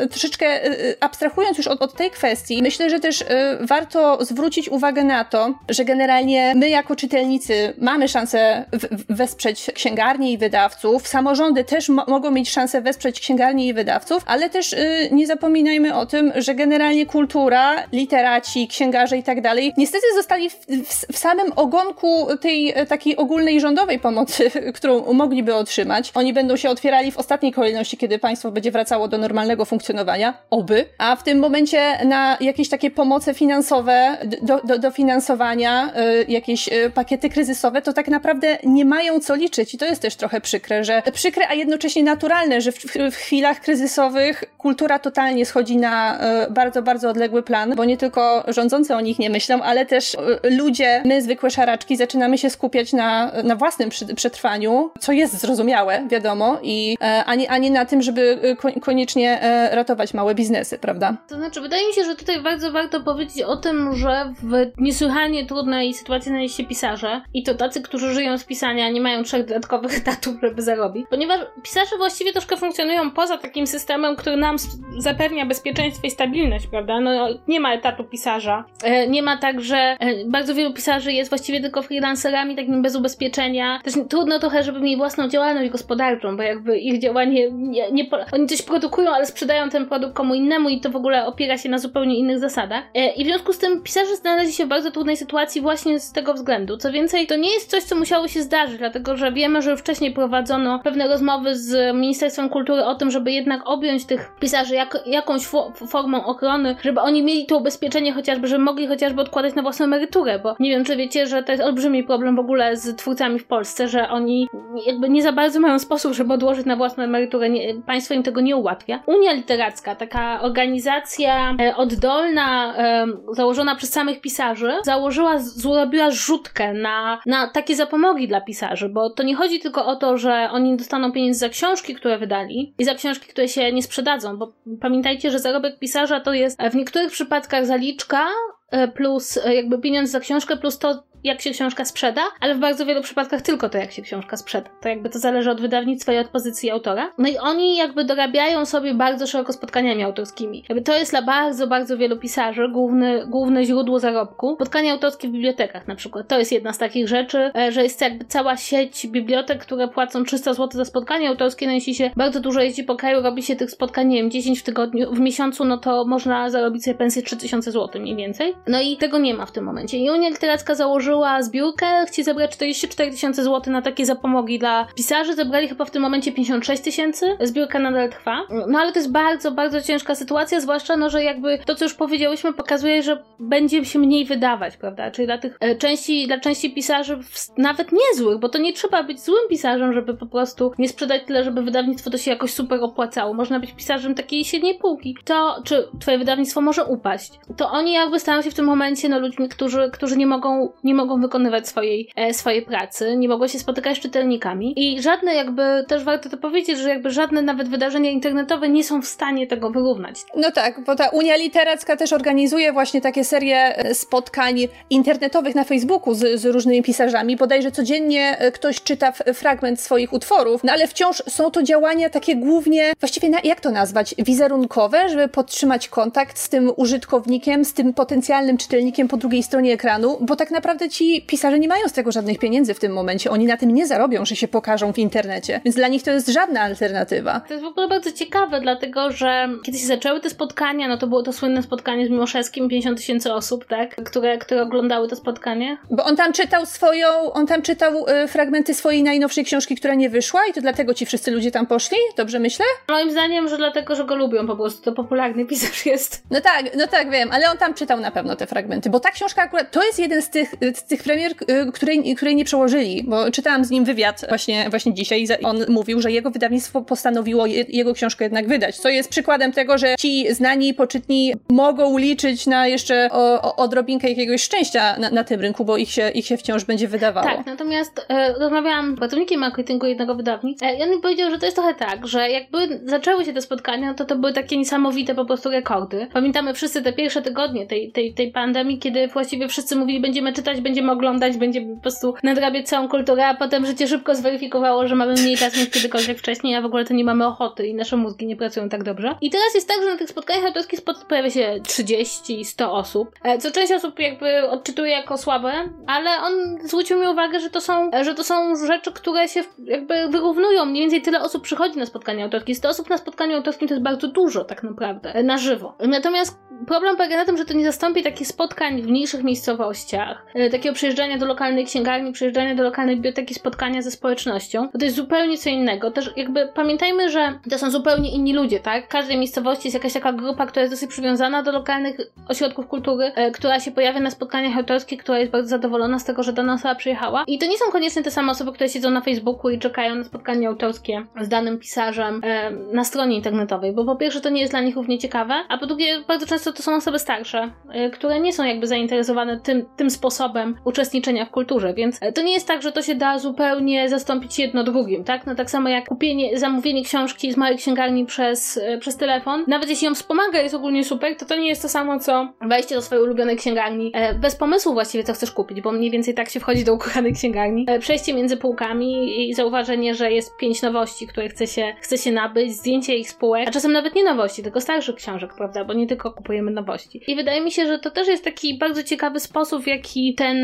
yy, troszeczkę yy, abstrahując już od, od, tej kwestii, myślę, że też warto zwrócić uwagę na to, że generalnie my jako czytelnicy mamy szansę wesprzeć księgarnie i wydawców, samorządy też mo mogą mieć szansę wesprzeć księgarnie i wydawców, ale też nie zapominajmy o tym, że generalnie kultura, literaci, księgarze i tak dalej, niestety zostali w, w, w samym ogonku tej takiej ogólnej rządowej pomocy, którą mogliby otrzymać. Oni będą się otwierali w ostatniej kolejności, kiedy państwo będzie wracało do normalnego funkcjonowania, oby, a w tym momencie na jakieś takie pomoce finansowe, do, do, dofinansowania, y, jakieś y, pakiety kryzysowe, to tak naprawdę nie mają co liczyć i to jest też trochę przykre, że przykre, a jednocześnie naturalne, że w, w chwilach kryzysowych kultura totalnie schodzi na bardzo, bardzo odległy plan, bo nie tylko rządzący o nich nie myślą, ale też ludzie, my zwykłe szaraczki, zaczynamy się skupiać na, na własnym przetrwaniu, co jest zrozumiałe, wiadomo, i, e, a, nie, na tym, żeby e, koniecznie e, ratować małe biznesy, prawda? To znaczy, wydaje mi się, że tutaj bardzo warto powiedzieć o tym, że w niesłychanie trudnej sytuacji znaleźli się pisarze i to tacy, którzy żyją z pisania, nie mają trzech dodatkowych etatów, żeby zarobić, ponieważ pisarze właściwie troszkę funkcjonują poza takim systemem, który nam zapewnia bezpieczeństwo i stabilność, prawda? No, nie ma etatu pisarza, nie ma także, bardzo wielu pisarzy jest właściwie tylko freelancerami, takim bez ubezpieczenia. Też trudno trochę, żeby mieli własną działalność gospodarczą, bo jakby ich działanie nie, nie, oni coś produkują, ale sprzedają ten produkt komu innemu i to w ogóle opiera się na zupełnie innych zasadach. E, I w związku z tym pisarze znaleźli się w bardzo trudnej sytuacji właśnie z tego względu. Co więcej, to nie jest coś, co musiało się zdarzyć, dlatego że wiemy, że wcześniej prowadzono pewne rozmowy z Ministerstwem Kultury o tym, żeby jednak objąć tych pisarzy jak, jakąś fo formą ochrony, żeby oni mieli to ubezpieczenie chociażby, żeby mogli chociażby odkładać na własną emeryturę, bo nie wiem, czy wiecie, że to jest olbrzymi problem w ogóle z twórcami w Polsce, że oni jakby nie za bardzo mają sposób, żeby odłożyć na własną emeryturę. Nie, państwo im tego nie ułatwia. Unia Literacka, taka organizacja e, oddolna, e, założona przez samych pisarzy, założyła, zrobiła rzutkę na, na takie zapomogi dla pisarzy, bo to nie chodzi tylko o to, że oni dostaną pieniądze za książki, które wydali i za książki, które się nie sprzedadzą, bo pamiętajcie, że zarobek pisarza to jest w niektórych przypadkach zaliczka E, plus e, jakby pieniądz za książkę, plus to, jak się książka sprzeda, ale w bardzo wielu przypadkach tylko to, jak się książka sprzeda. To jakby to zależy od wydawnictwa i od pozycji autora. No i oni jakby dorabiają sobie bardzo szeroko spotkaniami autorskimi. Jakby to jest dla bardzo, bardzo wielu pisarzy główny, główne źródło zarobku. Spotkania autorskie w bibliotekach na przykład. To jest jedna z takich rzeczy, e, że jest jakby cała sieć bibliotek, które płacą 300 zł za spotkanie autorskie, no jeśli się bardzo dużo jeździ po kraju, robi się tych spotkań, nie wiem, 10 w tygodniu, w miesiącu, no to można zarobić sobie pensję 3000 zł mniej więcej. No i tego nie ma w tym momencie. I Unia Literacka założyła zbiórkę, chce zebrać 44 tysiące złotych na takie zapomogi dla pisarzy. Zebrali chyba w tym momencie 56 tysięcy. Zbiórka nadal trwa. No ale to jest bardzo, bardzo ciężka sytuacja, zwłaszcza, no, że jakby to, co już powiedziałyśmy, pokazuje, że będzie się mniej wydawać, prawda? Czyli dla tych e, części, dla części pisarzy nawet niezłych, bo to nie trzeba być złym pisarzem, żeby po prostu nie sprzedać tyle, żeby wydawnictwo to się jakoś super opłacało. Można być pisarzem takiej średniej półki. To, czy twoje wydawnictwo może upaść. To oni jakby stają się w tym momencie, no, ludźmi, którzy, którzy nie mogą, nie mogą wykonywać swojej, e, swojej pracy, nie mogą się spotykać z czytelnikami i żadne jakby, też warto to powiedzieć, że jakby żadne nawet wydarzenia internetowe nie są w stanie tego wyrównać. No tak, bo ta Unia Literacka też organizuje właśnie takie serie e, spotkań internetowych na Facebooku z, z różnymi pisarzami. Bodajże codziennie e, ktoś czyta fragment swoich utworów, no ale wciąż są to działania takie głównie, właściwie na, jak to nazwać, wizerunkowe, żeby podtrzymać kontakt z tym użytkownikiem, z tym potencjalnym czytelnikiem po drugiej stronie ekranu, bo tak naprawdę ci pisarze nie mają z tego żadnych pieniędzy w tym momencie. Oni na tym nie zarobią, że się pokażą w internecie. Więc dla nich to jest żadna alternatywa. To jest w ogóle bardzo ciekawe, dlatego że kiedy się zaczęły te spotkania, no to było to słynne spotkanie z Miłoszewskim, 50 tysięcy osób, tak? Które, które oglądały to spotkanie. Bo on tam czytał swoją, on tam czytał y, fragmenty swojej najnowszej książki, która nie wyszła i to dlatego ci wszyscy ludzie tam poszli? Dobrze myślę? Moim zdaniem, że dlatego, że go lubią po prostu. To popularny pisarz jest. No tak, no tak, wiem, ale on tam czytał na pewno te fragmenty, bo ta książka akurat, to jest jeden z tych, tych premier, y, której, której nie przełożyli, bo czytałam z nim wywiad właśnie, właśnie dzisiaj i on mówił, że jego wydawnictwo postanowiło je, jego książkę jednak wydać, co jest przykładem tego, że ci znani, poczytni mogą liczyć na jeszcze o, o, odrobinkę jakiegoś szczęścia na, na, tym rynku, bo ich się, ich się wciąż będzie wydawało. Tak, natomiast e, rozmawiałam z pracownikiem marketingu jednego wydawnictwa e, i on mi powiedział, że to jest trochę tak, że jakby zaczęły się te spotkania, to to były takie niesamowite po prostu rekordy. Pamiętamy wszyscy te pierwsze tygodnie tej, tej, tej pandemii, kiedy właściwie wszyscy mówili, będziemy czytać, będziemy oglądać, będziemy po prostu nadrabiać całą kulturę, a potem życie szybko zweryfikowało, że mamy mniej czasu niż kiedykolwiek wcześniej, a w ogóle to nie mamy ochoty i nasze mózgi nie pracują tak dobrze. I teraz jest tak, że na tych spotkaniach autorskich pojawia się 30, 100 osób, e, co część osób jakby odczytuje jako słabe, ale on zwrócił mi uwagę, że to są, że to są rzeczy, które się jakby wyrównują. Mniej więcej tyle osób przychodzi na spotkanie autorskie. 100 osób na spotkaniu autorskim to jest bardzo dużo tak naprawdę, e, na żywo. Natomiast problem polega na tym, że to nie zastąpi takich spotkań w mniejszych miejscowościach, e, takiego przyjeżdżania do lokalnej księgarni, przyjeżdżania do lokalnej biblioteki, spotkania ze społecznością, bo to jest zupełnie co innego. Też jakby pamiętajmy, że to są zupełnie inni ludzie, tak? W każdej miejscowości jest jakaś taka grupa, która jest dosyć przywiązana do lokalnych ośrodków kultury, e, która się pojawia na spotkaniach autorskich, która jest bardzo zadowolona z tego, że dana osoba przyjechała. I to nie są koniecznie te same osoby, które siedzą na Facebooku i czekają na spotkanie autorskie z danym pisarzem e, na stronie internetowej, bo po pierwsze to nie jest dla nich równie ciekawe, a po drugie bardzo często to są osoby starsze, e, które nie są jakby zainteresowane tym, tym sposobem uczestniczenia w kulturze, więc to nie jest tak, że to się da zupełnie zastąpić jedno drugim, tak? No tak samo jak kupienie, zamówienie książki z małej księgarni przez, przez telefon, nawet jeśli ją wspomaga, jest ogólnie super, to to nie jest to samo, co wejście do swojej ulubionej księgarni bez pomysłu właściwie, co chcesz kupić, bo mniej więcej tak się wchodzi do ukochanej księgarni. Przejście między półkami i zauważenie, że jest pięć nowości, które chce się, chce się nabyć, zdjęcie ich spółek, a czasem nawet nie nowości, tylko starszych książek, prawda? Bo nie tylko kupujemy nowości. I wydaje mi się, że to też jest taki bardzo ciekawy sposób, w jaki ten,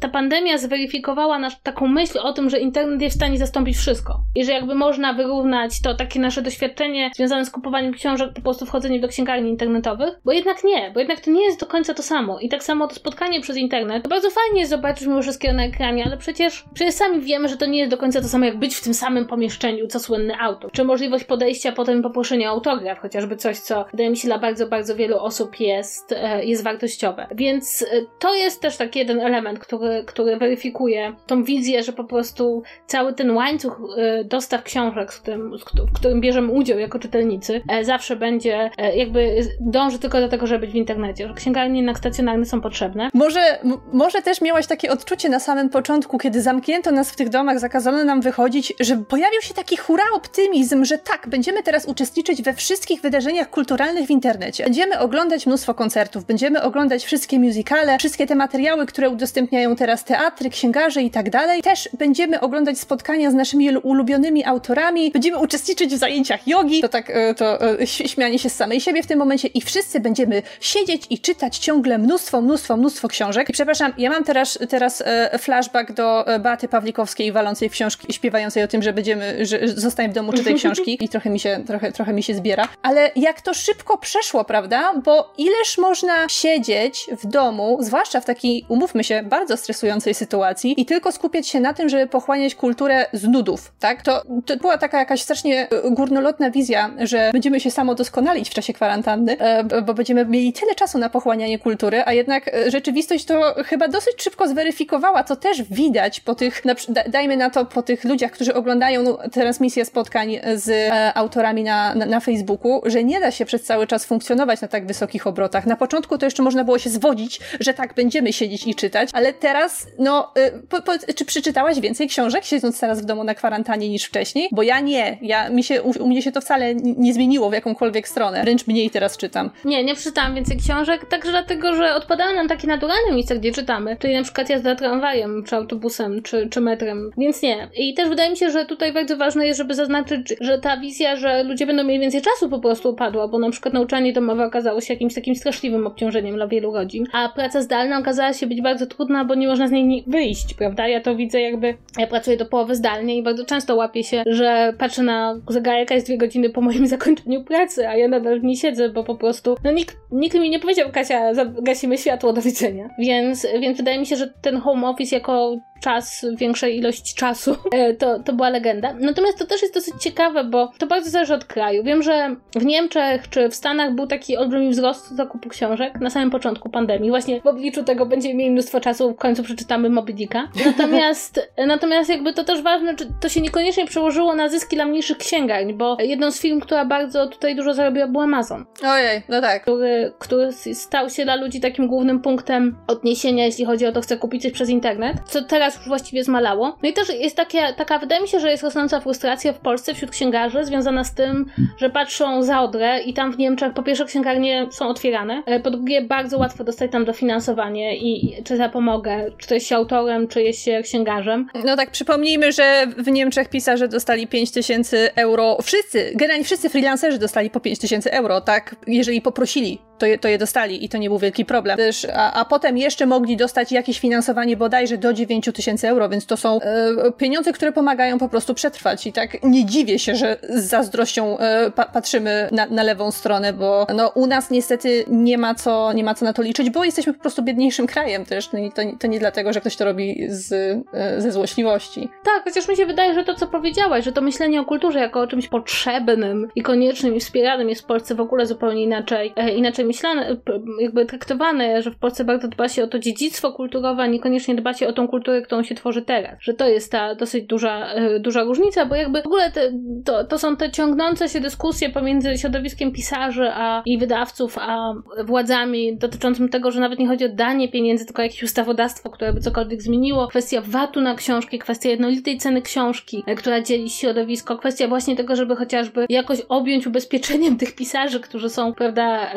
ta pandemia zweryfikowała nasz, taką myśl o tym, że internet jest w stanie zastąpić wszystko. I że jakby można wyrównać to takie nasze doświadczenie związane z kupowaniem książek, po prostu wchodzeniem do księgarni internetowych, bo jednak nie, bo jednak to nie jest do końca to samo. I tak samo to spotkanie przez internet, to bardzo fajnie jest zobaczyć mimo wszystkiego na ekranie, ale przecież, przecież sami wiemy, że to nie jest do końca to samo, jak być w tym samym pomieszczeniu, co słynny autor. Czy możliwość podejścia potem poproszenia autograf, chociażby coś, co wydaje mi się dla bardzo, bardzo wielu osób jest, e, jest wartościowe. Więc e, to jest też taki jeden element, który, który weryfikuje tą wizję, że po prostu cały ten łańcuch e, dostaw książek, z którym, w którym bierzemy udział jako czytelnicy, zawsze będzie jakby dąży tylko do tego, żeby być w internecie, że księgarnie jednak stacjonarne są potrzebne. Może, może też miałaś takie odczucie na samym początku, kiedy zamknięto nas w tych domach, zakazano nam wychodzić, że pojawił się taki hura optymizm, że tak, będziemy teraz uczestniczyć we wszystkich wydarzeniach kulturalnych w internecie. Będziemy oglądać mnóstwo koncertów, będziemy oglądać wszystkie musicale, wszystkie te materiały, które udostępniają teraz teatry, księgarze i tak dalej. Też będziemy oglądać spotkania z naszymi ulubionymi autorami, będziemy uczestniczyć w zajęciach jogi, to tak, e, to e, śmianie się z samej siebie w tym momencie i wszyscy będziemy siedzieć i czytać ciągle mnóstwo, mnóstwo, mnóstwo książek. I przepraszam, ja mam teraz, teraz flashback do Beaty Pawlikowskiej walącej w książki, śpiewającej o tym, że będziemy, że zostań w domu, czytaj książki i trochę mi się, trochę, trochę mi się zbiera. Ale jak to szybko przeszło, prawda? Bo ileż można siedzieć w domu, zwłaszcza w takiej, umówmy się, bardzo stresującej sytuacji i tylko skupiać się na tym, żeby pochłaniać kulturę z nudów, tak? To, to była taka jakaś strasznie e, górnolotna wizja, że będziemy się samo doskonalić w czasie kwarantanny, e, bo będziemy mieli tyle czasu na pochłanianie kultury, a jednak e, rzeczywistość to chyba dosyć szybko zweryfikowała, co też widać po tych, dajmy na to, po tych ludziach, którzy oglądają transmisję spotkań z autorami na, na, na Facebooku, że nie da się przez cały czas funkcjonować na tak wysokich obrotach. Na początku to jeszcze można było się zwodzić, że tak będziemy siedzieć i czytać, ale teraz, no, y, po, po, czy przeczytałaś więcej książek, siedząc teraz w domu na kwarantannie niż wcześniej? Bo ja nie. Ja, mi się, u, u mnie się to wcale nie zmieniło w jakąkolwiek stronę. Wręcz mniej teraz czytam. Nie, nie przeczytałam więcej książek, także dlatego, że odpadały nam takie naturalne miejsca, gdzie czytamy. Czyli na przykład jazda tramwajem, czy autobusem, czy, czy metrem. Więc nie. I też wydaje mi się, że tutaj bardzo ważne jest, żeby zaznaczyć, że ta wizja, że ludzie będą mieli więcej czasu po prostu upadła, bo na przykład nauczanie domowe okazało się jakimś takim straszliwym obciążeniem dla wielu rodzin, a praca zdalna okazała się być bardzo trudna, bo nie można z niej wyjść, prawda? Ja to widzę jakby, ja pracuję do połowy zdalnie i bardzo często łapię się, że patrzę na zegarek, jest dwie godziny po moim zakończeniu pracy, a ja nadal w niej siedzę, bo po prostu, no nikt, nikt mi nie powiedział, Kasia, gasimy światło, do widzenia. Więc, więc wydaje mi się, że ten home office jako czas, większej ilości czasu, e, to, to była legenda. Natomiast to też jest dosyć ciekawe, bo to bardzo zależy od kraju. Wiem, że w Niemczech czy w Stanach był taki olbrzymi wzrost zakupu książek na samym początku pandemii. Właśnie w obliczu tego będziemy mieli mnóstwo czasu, w końcu przeczytamy Moby Dicka. Natomiast, natomiast jakby to też ważne, czy to się niekoniecznie przełożyło na zyski dla mniejszych księgarni, bo jedną z firm, która bardzo tutaj dużo zarobiła, był Amazon. Ojej, no tak. Który, który stał się dla ludzi takim głównym punktem odniesienia, jeśli chodzi o to, chce kupić coś przez internet, co teraz już właściwie zmalało. No i też jest takie, taka, wydaje mi się, że jest rosnąca frustracja w Polsce wśród księgarzy związana z tym, że patrzą za Odrę i tam w Niemczech po pierwsze księgarnie są otwierane, e, po drugie bardzo łatwo dostać tam dofinansowanie i, i czy zapomogę, czy to jest się autorem, czy jest się księgarzem. No tak, przypomnijmy, że w Niemczech pisarze dostali 5 tysięcy euro, wszyscy, generalnie wszyscy freelancerzy dostali po 5 tysięcy euro, tak, jeżeli poprosili to je, to je dostali i to nie był wielki problem. Też, a, a potem jeszcze mogli dostać jakieś finansowanie bodajże do 9 tysięcy euro, więc to są e, pieniądze, które pomagają po prostu przetrwać. I tak nie dziwię się, że z zazdrością e, pa, patrzymy na, na, lewą stronę, bo no, u nas niestety nie ma, co, nie ma co na to liczyć, bo jesteśmy po prostu biedniejszym krajem też. No to, to nie dlatego, że ktoś to robi z, e, ze złośliwości. Tak, chociaż mi się wydaje, że to, co powiedziałaś, że to myślenie o kulturze jako o czymś potrzebnym i koniecznym i wspieranym jest w Polsce w ogóle zupełnie inaczej, e, inaczej myślane, jakby traktowane, że w Polsce bardzo dba się o to dziedzictwo kulturowe, a niekoniecznie dba się o tą kulturę, którą się tworzy teraz. Że to jest ta dosyć duża, e, duża różnica, bo jakby w ogóle te, to, to są te ciągnące się dyskusje pomiędzy środowiskiem pisarzy a, i wydawców, a władzami dotyczącym tego, że nawet nie chodzi o danie pieniędzy, tylko jakieś ustawodawstwo, które by cokolwiek zmieniło. Kwestia VAT-u na książki, kwestia jednolitej ceny książki, e, która dzieli środowisko, kwestia właśnie tego, żeby chociażby jakoś objąć ubezpieczeniem tych pisarzy, którzy są, prawda,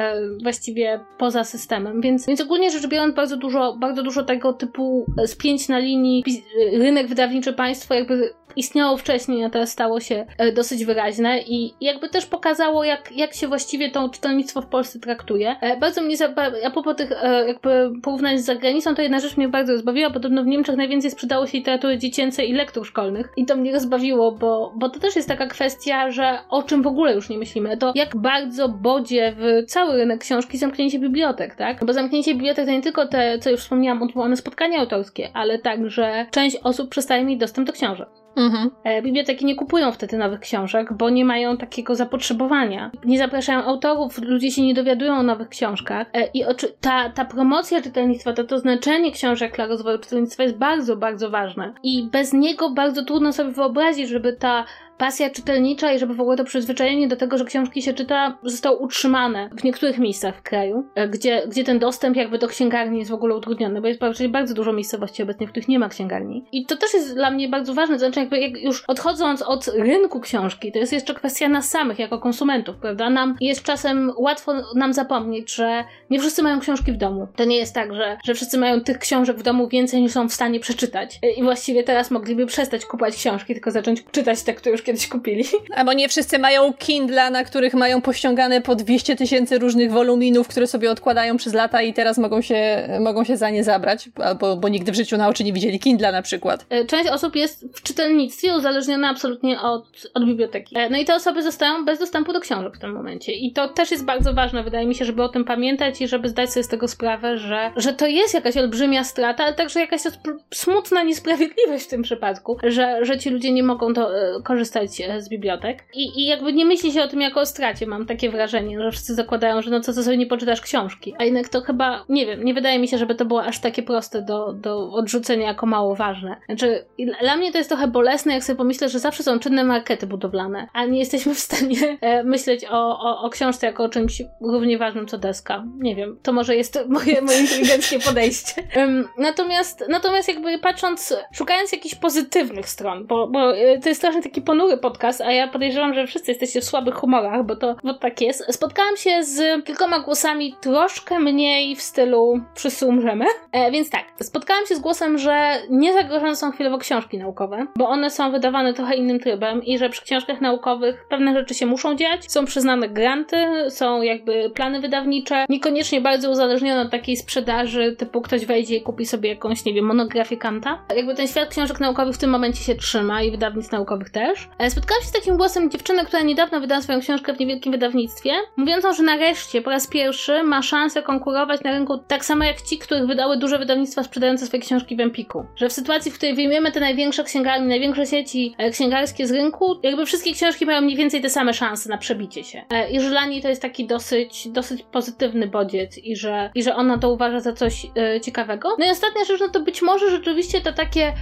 właściwie poza systemem. Więc, więc ogólnie rzecz biorąc, bardzo dużo, bardzo dużo tego typu spięć na linii rynek wydawniczy państwo jakby istniało wcześniej, a teraz stało się e, dosyć wyraźne i jakby też pokazało, jak, jak się właściwie to czytelnictwo w Polsce traktuje. E, bardzo mnie, a propos tych e, jakby porównań z zagranicą, to jedna rzecz mnie bardzo rozbawiła, podobno w Niemczech najwięcej sprzedało się literatury dziecięcej i lektur szkolnych i to mnie rozbawiło, bo, bo to też jest taka kwestia, że o czym w ogóle już nie myślimy, to jak bardzo bodzie w cały rynek książki zamknięcie bibliotek, tak? Bo zamknięcie bibliotek to nie tylko te, co już wspomniałam, odwołane spotkania autorskie, ale także część osób przestaje mieć dostęp do książek. Mhm. E, biblioteki nie kupują wtedy nowych książek, bo nie mają takiego zapotrzebowania. Nie zapraszają autorów, ludzie się nie dowiadują o nowych książkach. E, I ta, ta promocja czytelnictwa, to, to znaczenie książek dla rozwoju czytelnictwa jest bardzo, bardzo ważne. I bez niego bardzo trudno sobie wyobrazić, żeby ta pasja czytelnicza i żeby w ogóle to przyzwyczajenie do tego, że książki się czyta, zostało utrzymane w niektórych miejscach w kraju, e, gdzie, gdzie ten dostęp jakby do księgarni jest w ogóle utrudniony, bo jest bardzo dużo miejscowości obecnie, w których nie ma księgarni. I to też jest dla mnie bardzo ważne, znaczy jakby jak już odchodząc od rynku książki, to jest jeszcze kwestia nas samych jako konsumentów, prawda? Nam jest czasem łatwo nam zapomnieć, że nie wszyscy mają książki w domu. To nie jest tak, że, że wszyscy mają tych książek w domu więcej niż są w stanie przeczytać. I właściwie teraz mogliby przestać kupować książki, tylko zacząć czytać te, które już kiedyś kupili. Albo nie wszyscy mają Kindle, na których mają pościągane po 200 tysięcy różnych woluminów, które sobie odkładają przez lata i teraz mogą się, mogą się za nie zabrać, albo bo nigdy w życiu na oczy nie widzieli Kindla na przykład. E, część osób jest w czytelnictwie uzależniona absolutnie od, od biblioteki. E, no i te osoby zostają bez dostępu do książek w tym momencie. I to też jest bardzo ważne, wydaje mi się, żeby o tym pamiętać i żeby zdać sobie z tego sprawę, że, że to jest jakaś olbrzymia strata, ale także jakaś smutna niesprawiedliwość w tym przypadku, że, że ci ludzie nie mogą to, e, korzystać z bibliotek. I, I jakby nie myśli się o tym jako o stracie, mam takie wrażenie, że wszyscy zakładają, że no co, co sobie nie poczytasz książki. A jednak to chyba, nie wiem, nie wydaje mi się, żeby to było aż takie proste do, do odrzucenia jako mało ważne. Znaczy, dla mnie to jest trochę bolesne, jak sobie pomyślę, że zawsze są czynne markety budowlane, a nie jesteśmy w stanie e, myśleć o, o, o książce jako o czymś równie ważnym co deska. Nie wiem, to może jest moje, moje inteligenckie podejście. Um, natomiast, natomiast jakby patrząc, szukając jakichś pozytywnych stron, bo, bo e, to jest strasznie taki ponury podcast, a ja podejrzewam, że wszyscy jesteście w słabych humorach, bo to bo tak jest. Spotkałam się z kilkoma głosami troszkę mniej w stylu wszyscy umrzemy. E, więc tak, spotkałam się z głosem, że nie zagrożone są chwilowo książki naukowe, bo one są wydawane trochę innym trybem i że przy książkach naukowych pewne rzeczy się muszą dziać, są przyznane granty, są jakby plany wydawnicze, niekoniecznie bardzo uzależnione od takiej sprzedaży, typu ktoś wejdzie i kupi sobie jakąś, nie wiem, monografię Kanta. Jakby ten świat książek naukowych w tym momencie się trzyma i wydawnictw naukowych też. E, spotkałam się z takim głosem dziewczyny, która niedawno wydała swoją książkę w niewielkim wydawnictwie, mówiącą, że nareszcie po raz pierwszy ma szansę konkurować na rynku tak samo jak ci, których wydały duże wydawnictwa sprzedające swoje książki w Empiku. Że w sytuacji, w której wyjmiemy te największe księgarnie, największe sieci e, księgarskie z rynku, jakby wszystkie książki mają mniej więcej te same szanse na przebicie się. E, I że dla niej to jest taki dosyć, dosyć pozytywny bodziec i że, i że ona to uważa za coś ciekawego. No i ostatnia rzecz, no to być może rzeczywiście to takie,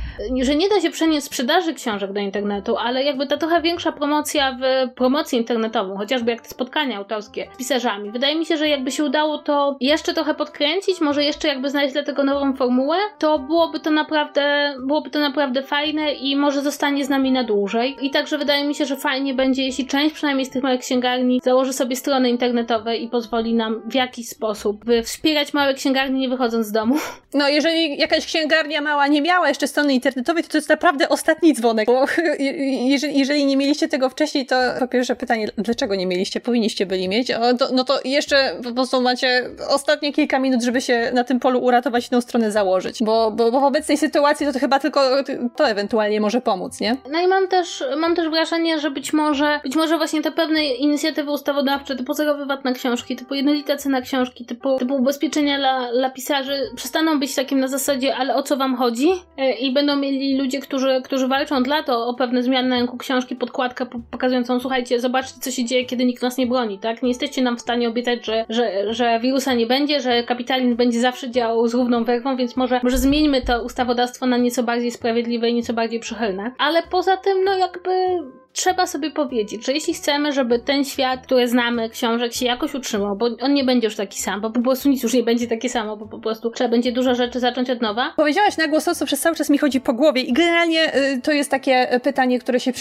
że nie da się przenieść sprzedaży książek do internetu, ale jakby ta trochę większa promocja w promocji internetową, chociażby jak te spotkania autorskie z pisarzami. Wydaje mi się, że jakby się udało to jeszcze trochę podkręcić, może jeszcze jakby znaleźć dla tego nową formułę, to byłoby to naprawdę, byłoby to naprawdę fajne i może zostanie z nami na dłużej. I także wydaje mi się, że fajnie będzie, jeśli część przynajmniej z tych małych księgarni założy sobie strony internetowe i pozwoli nam w jakiś sposób wspierać małe księgarnie nie wychodząc z domu. No, jeżeli jakaś księgarnia mała nie miała jeszcze strony internetowej, to to jest naprawdę ostatni dzwonek, bo jeżeli, jeżeli nie mieliście tego wcześniej, to po pierwsze pytanie, dlaczego nie mieliście? Powinniście byli mieć. To, no to jeszcze po prostu macie ostatnie kilka minut, żeby się na tym polu uratować tą stronę założyć, bo, bo, bo w obecnej sytuacji to, to chyba tylko to ewentualnie może pomóc, nie? No i mam też, mam też wrażenie, że być może, być może właśnie te pewne inicjatywy ustawodawcze, typu zerowy VAT na książki, typu jednolita cena książki, typu, typu ubezpieczenia dla, dla pisarzy przestaną być takim na zasadzie, ale o co wam chodzi? E, I będą mieli ludzie, którzy, którzy walczą od lat o, o pewne zmiany na rynku książki, podkładkę pokazującą, słuchajcie, zobaczcie, co się dzieje, kiedy nikt nas nie broni, tak? Nie jesteście nam w stanie obiecać, że, że, że wirusa nie będzie, że kapitalizm będzie zawsze działał z równą werwą, więc może, może zmieńmy to ustawodawstwo na nieco bardziej sprawiedliwe i nieco bardziej przychylne. Ale poza tym, no jakby trzeba sobie powiedzieć, że jeśli chcemy, żeby ten świat, który znamy, książek się jakoś utrzymał, bo on nie będzie już taki sam, bo po prostu nic już nie będzie takie samo, bo po prostu trzeba będzie dużo rzeczy zacząć od nowa. Powiedziałaś na głos to, co przez cały czas mi chodzi po głowie i generalnie y, to jest takie pytanie, które się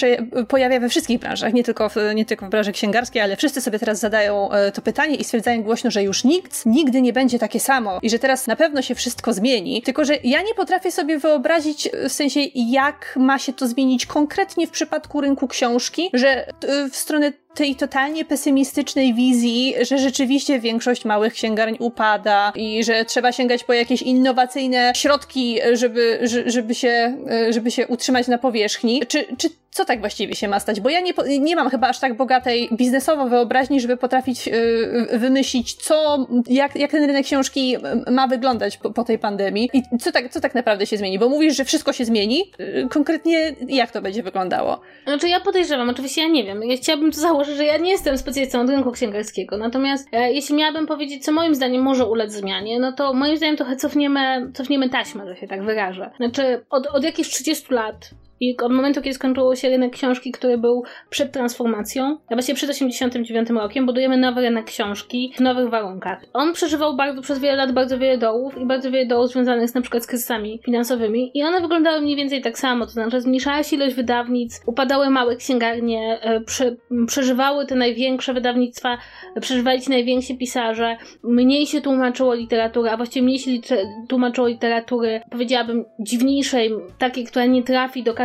pojawia we wszystkich branżach, nie tylko, w, nie tylko w branży księgarskiej, ale wszyscy sobie teraz zadają y, to pytanie i stwierdzają głośno, że już nikt nigdy nie będzie takie samo i że teraz na pewno się wszystko zmieni, tylko że ja nie potrafię sobie wyobrazić w sensie, jak ma się to zmienić konkretnie w przypadku rynku książek książki, że y, w stronę tej totalnie pesymistycznej wizji, że rzeczywiście większość małych księgarni upada i że trzeba sięgać po jakieś innowacyjne środki, żeby, żeby, się, żeby się utrzymać na powierzchni. Czy, czy co tak właściwie się ma stać? Bo ja nie, nie mam chyba aż tak bogatej biznesowo wyobraźni, żeby potrafić yy, wymyślić, co, jak, jak ten rynek książki ma wyglądać po, po, tej pandemii i co tak, co tak naprawdę się zmieni? Bo mówisz, że wszystko się zmieni. Konkretnie jak to będzie wyglądało? Znaczy ja podejrzewam, oczywiście ja nie wiem. Ja chciałabym to założyć że ja nie jestem specjalistą od rynku księgarskiego, natomiast e, jeśli miałabym powiedzieć, co moim zdaniem może ulec zmianie, no to moim zdaniem trochę cofniemy, cofniemy taśmę, że się tak wyrażę. Znaczy, od, od jakichś 30 lat I od momentu, kiedy skończyło się rynek książki, który był przed transformacją, a właściwie przed 89 rokiem, budujemy nowy rynek książki w nowych warunkach. On przeżywał bardzo, przez wiele lat bardzo wiele dołów i bardzo wiele dołów związanych z na przykład z kryzysami finansowymi i one wyglądały mniej więcej tak samo, to znaczy zmniejszała się ilość wydawnictw, upadały małe księgarnie, e, prze, przeżywały te największe wydawnictwa, przeżywali ci najwięksi pisarze, mniej się tłumaczyło literatury, a właściwie mniej się tłumaczyło literatury, powiedziałabym, dziwniejszej, takiej, która nie trafi do każdego,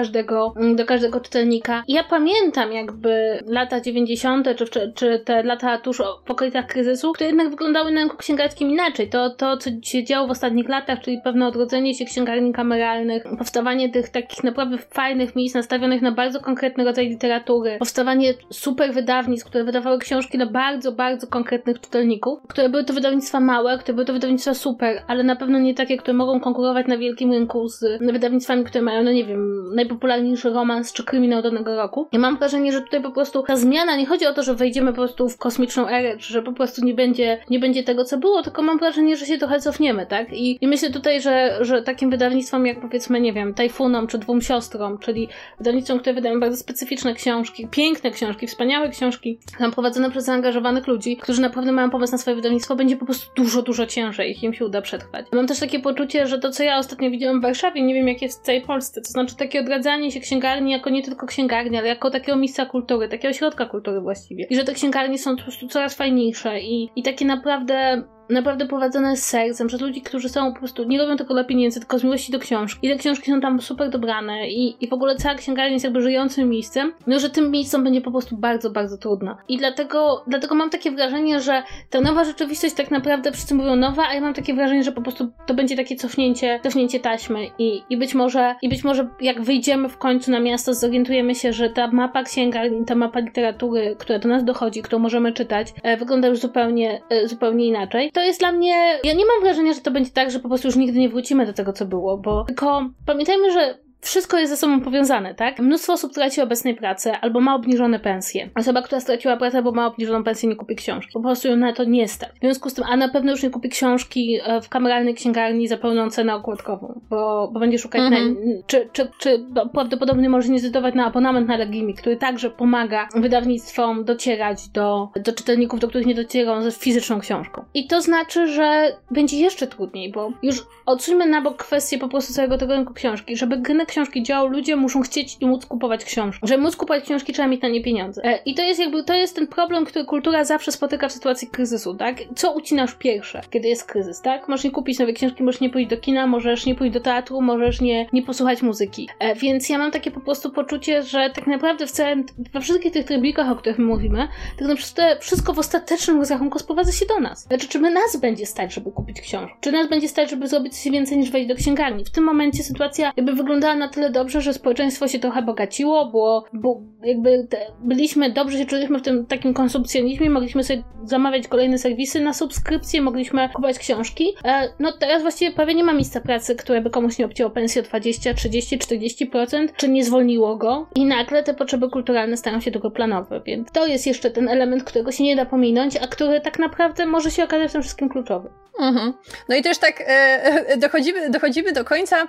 do każdego czytelnika. Ja pamiętam jakby lata 90. czy, czy te lata tuż po końcach kryzysu, które jednak wyglądały na rynku księgarskim inaczej. To, to, co się działo w ostatnich latach, czyli pewne odrodzenie się księgarni kameralnych, powstawanie tych takich naprawdę fajnych miejsc nastawionych na bardzo konkretny rodzaj literatury, powstawanie super wydawnictw, które wydawały książki dla bardzo, bardzo konkretnych czytelników, które były to wydawnictwa małe, które były to wydawnictwa super, ale na pewno nie takie, które mogą konkurować na wielkim rynku z wydawnictwami, które mają, no nie wiem, najpopularniejszy romans czy kryminał danego roku. Ja mam wrażenie, że tutaj po prostu ta zmiana, nie chodzi o to, że wejdziemy po prostu w kosmiczną erę, czy że po prostu nie będzie, nie będzie tego, co było, tylko mam wrażenie, że się trochę cofniemy, tak? I, i myślę tutaj, że, że takim wydawnictwom jak powiedzmy, nie wiem, Tajfunom czy Dwóm Siostrom, czyli wydawnictwom, które wydają bardzo specyficzne książki, piękne książki, wspaniałe książki, tam prowadzone przez zaangażowanych ludzi, którzy naprawdę mają pomysł na swoje wydawnictwo, będzie po prostu dużo, dużo ciężej, ich im się uda przetrwać. Mam też takie poczucie, że to, co ja ostatnio widziałam w Warszawie, nie wiem jak jest w całej Polsce, to znaczy takie odradzanie się księgarni jako nie tylko księgarni, ale jako takiego miejsca kultury, takiego ośrodka kultury właściwie. I że te księgarnie są po prostu coraz fajniejsze i, i takie naprawdę naprawdę prowadzone z sercem, przez ludzi, którzy są po prostu, nie robią tylko dla pieniędzy, tylko z miłości do książki. I te książki są tam super dobrane i, i w ogóle cała księgarnia jest jakby żyjącym miejscem, no że tym miejscom będzie po prostu bardzo, bardzo trudno. I dlatego, dlatego mam takie wrażenie, że ta nowa rzeczywistość tak naprawdę wszyscy mówią nowa, a ja mam takie wrażenie, że po prostu to będzie takie cofnięcie, cofnięcie taśmy i, i być może, i być może jak wyjdziemy w końcu na miasto, zorientujemy się, że ta mapa księgarni, ta mapa literatury, która do nas dochodzi, którą możemy czytać, e, wygląda już zupełnie, e, zupełnie inaczej to jest dla mnie. Ja nie mam wrażenia, że to będzie tak, że po prostu już nigdy nie wrócimy do tego, co było, bo tylko pamiętajmy, że wszystko jest ze sobą powiązane, tak? Mnóstwo osób traci obecnej pracy albo ma obniżone pensje. Osoba, która straciła pracę albo ma obniżoną pensję, nie kupi książki. Po prostu ją na to nie stać. W związku z tym, a na pewno już nie kupi książki e, w kameralnej księgarni za pełną cenę okładkową, bo, bo będzie szukać, mhm. na, czy, czy, czy prawdopodobnie może nie zdecydować na abonament na Legimi, który także pomaga wydawnictwom docierać do, do czytelników, do których nie docierają ze fizyczną książką. I to znaczy, że będzie jeszcze trudniej, bo już odsuńmy na bok kwestię po prostu całego tego rynku książki, żeby rynek książki działał, ludzie muszą chcieć i móc kupować książki. Żeby móc kupować książki, trzeba mieć na nie pieniądze. E, I to jest jakby, to jest ten problem, który kultura zawsze spotyka w sytuacji kryzysu, tak? Co ucinasz pierwsze, kiedy jest kryzys, tak? Możesz nie kupić nowej książki, możesz nie pójść do kina, możesz nie pójść do teatru, możesz nie, nie posłuchać muzyki. E, więc ja mam takie po prostu poczucie, że tak naprawdę w całym, we wszystkich tych trybikach, o których my mówimy, tak naprawdę wszystko w ostatecznym rozrachunku sprowadza się do nas. Znaczy, czy my nas będzie stać, żeby kupić książkę? Czy nas będzie stać, żeby zrobić coś więcej niż wejść do księgarni? W tym momencie sytuacja jakby wyglądała na tyle dobrze, że społeczeństwo się trochę bogaciło, bo, bo jakby byliśmy, dobrze się czuliśmy w tym takim konsumpcjonizmie, mogliśmy sobie zamawiać kolejne serwisy na subskrypcję, mogliśmy kupować książki. E, no teraz właściwie prawie nie ma miejsca pracy, które by komuś nie obcięło pensji o 20, 30, 40%, czy nie zwolniło go i nagle te potrzeby kulturalne stają się drugoplanowe, więc to jest jeszcze ten element, którego się nie da pominąć, a który tak naprawdę może się okazać w tym wszystkim kluczowy. Mhm. No i też tak e, e, dochodzimy, dochodzimy do końca, e,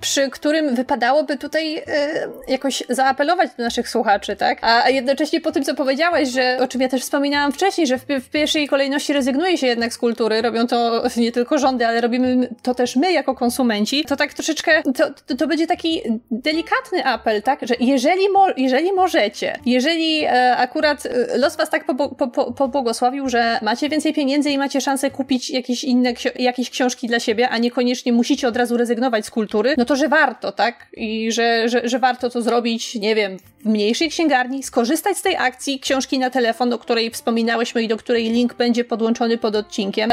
przy którym wypadałoby tutaj e, jakoś zaapelować do naszych słuchaczy, tak? A jednocześnie po tym, co powiedziałaś, że o czym ja też wspominałam wcześniej, że w, w pierwszej kolejności rezygnuje się jednak z kultury, robią to nie tylko rządy, ale robimy to też my jako konsumenci, to tak troszeczkę, to, to, to będzie taki delikatny apel, tak? Że jeżeli, mo jeżeli możecie, jeżeli e, akurat e, los was tak pobłogosławił, że macie więcej pieniędzy i macie szansę kupić jakieś jakieś inne, jakieś książki dla siebie, a niekoniecznie musicie od razu rezygnować z kultury, no to że warto, tak? I że, że, że warto to zrobić, nie wiem, w mniejszej księgarni, skorzystać z tej akcji książki na telefon, o której wspominałyśmy i do której link będzie podłączony pod odcinkiem,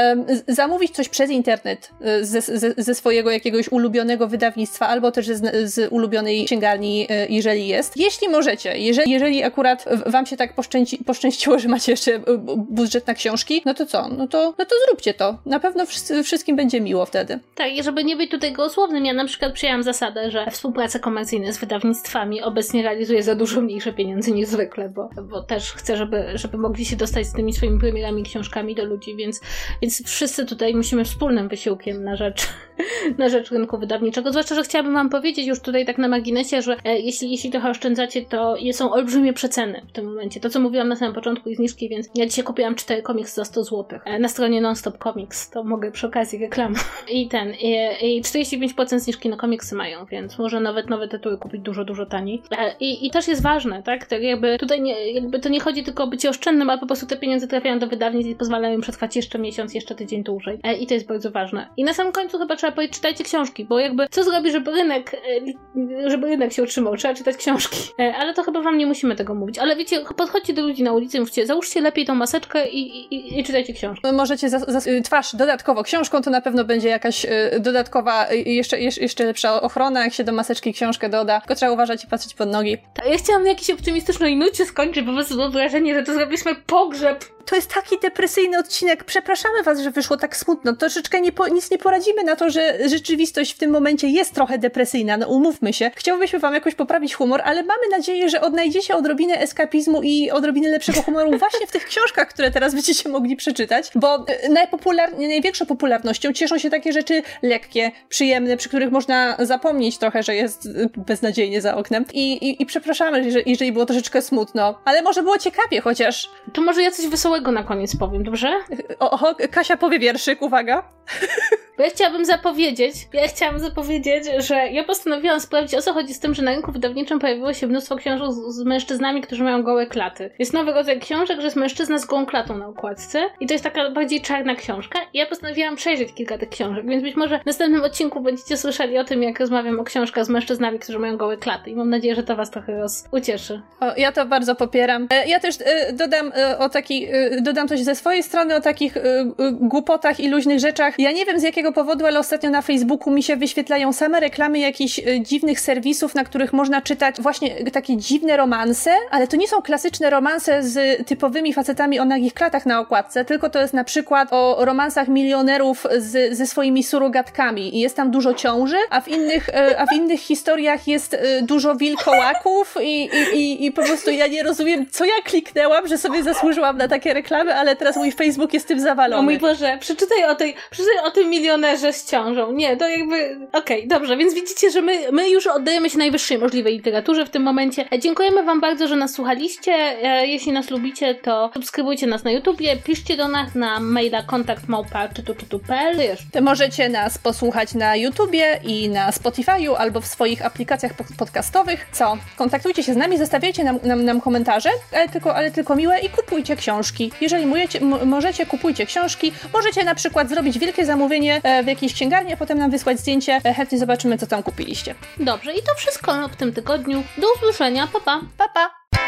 zamówić coś przez internet e, ze, ze, ze swojego jakiegoś ulubionego wydawnictwa albo też z, z ulubionej księgarni, e, jeżeli jest. Jeśli możecie, jeżeli, jeżeli akurat wam się tak poszczęci, poszczęściło, że macie jeszcze e, budżet na książki, no to co? No to, no to zróbcie to na pewno wszyscy, wszystkim będzie miło wtedy. Tak, i żeby nie być tutaj gołosłownym, ja na przykład przyjęłam zasadę, że współpracę komercyjne z wydawnictwami obecnie realizuję za dużo mniejsze pieniądze niż zwykle, bo, bo też chcę, żeby, żeby mogli się dostać z tymi swoimi premierami książkami do ludzi, więc, więc wszyscy tutaj musimy wspólnym wysiłkiem na rzecz, na rzecz rynku wydawniczego. Zwłaszcza, że chciałabym Wam powiedzieć już tutaj tak na marginesie, że e, jeśli, jeśli trochę oszczędzacie, to są olbrzymie przeceny w tym momencie. To, co mówiłam na samym początku i zniżki, więc ja dzisiaj kupiłam cztery komiks za 100 zł e, na stronie Nonstop Comics, to mogę przy okazji reklam. I ten, i, i 45% zniżki na komiksy mają, więc może nawet nowe tytuły kupić dużo, dużo taniej. E, I, i też jest ważne, tak? tak jakby tutaj nie, jakby to nie chodzi tylko o bycie oszczędnym, ale po prostu te pieniądze trafiają do wydawnictw i pozwalają im przetrwać jeszcze miesiąc, jeszcze tydzień dłużej. E, I to jest bardzo ważne. I na samym końcu chyba trzeba powiedzieć, czytajcie książki, bo jakby co zrobi, żeby rynek, e, żeby rynek się utrzymał? Trzeba czytać książki. E, ale to chyba wam nie musimy tego mówić. Ale wiecie, podchodźcie do ludzi na ulicy i mówcie, załóżcie lepiej tą maseczkę i, i, i czytajcie książkę. Możecie za, za, twarz dodatkowo książką, to na pewno będzie jakaś y, dodatkowa, y, jeszcze, jeszcze lepsza ochrona, jak się do maseczki książkę doda. Tylko trzeba uważać i patrzeć pod nogi. Chciałam jakiś optymistycznej nucie skończyć, prostu mam wrażenie, że to zrobiliśmy pogrzeb to jest taki depresyjny odcinek. Przepraszamy was, że wyszło tak smutno. Troszeczkę nie po, nic nie poradzimy na to, że rzeczywistość w tym momencie jest trochę depresyjna. No umówmy się. Chciałbyśmy wam jakoś poprawić humor, ale mamy nadzieję, że odnajdziecie odrobinę eskapizmu i odrobinę lepszego humoru właśnie w tych książkach, które teraz będziecie mogli przeczytać, bo e, najpopular największą popularnością cieszą się takie rzeczy lekkie, przyjemne, przy których można zapomnieć trochę, że jest e, beznadziejnie za oknem. I, i, i przepraszamy, jeżeli, jeżeli było troszeczkę smutno, ale może było ciekawie chociaż. To może ja coś wesołego na koniec powiem, dobrze? Oho, Kasia powie wierszyk, uwaga. Bo ja chciałabym zapowiedzieć, ja chciałam zapowiedzieć, że ja postanowiłam sprawdzić, o co chodzi z tym, że na rynku wydawniczym pojawiło się mnóstwo książek z, z mężczyznami, którzy mają gołe klaty. Jest nowy rodzaj książek, że jest mężczyzna z gołą klatą na okładce i to jest taka bardziej czarna książka i ja postanowiłam przejrzeć kilka tych książek, więc być może w następnym odcinku będziecie słyszeli o tym, jak rozmawiam o książkach z mężczyznami, którzy mają gołe klaty i mam nadzieję, że to was trochę roz... ucieszy. O, ja to bardzo popieram. E, ja też e, dodam e, o taki, dodam coś ze swojej strony o takich głupotach i luźnych rzeczach. Ja nie wiem z jakiego powodu, ale ostatnio na Facebooku mi się wyświetlają same reklamy jakichś dziwnych serwisów, na których można czytać właśnie takie dziwne romanse, ale to nie są klasyczne romanse z typowymi facetami o nagich klatach na okładce, tylko to jest na przykład o romansach milionerów z, ze swoimi surogatkami i jest tam dużo ciąży, a w innych, a w innych historiach jest dużo wilkołaków i, i, i, i po prostu ja nie rozumiem, co ja kliknęłam, że sobie zasłużyłam na takie reklamy, ale teraz mój Facebook jest tym zawalony. O mój Boże, przeczytaj o tej, przeczytaj o tym milionerze z ciążą. Nie, to jakby. Okej, okay, dobrze, więc widzicie, że my, my już oddajemy się najwyższej możliwej literaturze w tym momencie. Dziękujemy Wam bardzo, że nas słuchaliście. E, jeśli nas lubicie, to subskrybujcie nas na YouTubie, piszcie do nas na maila kontakt małpa czytu.pl. Możecie nas posłuchać na YouTubie i na Spotify'u albo w swoich aplikacjach podcastowych. Co? Kontaktujcie się z nami, zostawiajcie nam, nam, nam komentarze, ale tylko, ale tylko miłe i kupujcie książki. Jeżeli możecie, możecie, kupujcie książki. Możecie na przykład zrobić wielkie zamówienie e, w jakiejś księgarni, a potem nam wysłać zdjęcie. E, chętnie zobaczymy, co tam kupiliście. Dobrze, i to wszystko w tym tygodniu. Do usłyszenia. Pa, pa. pa, pa.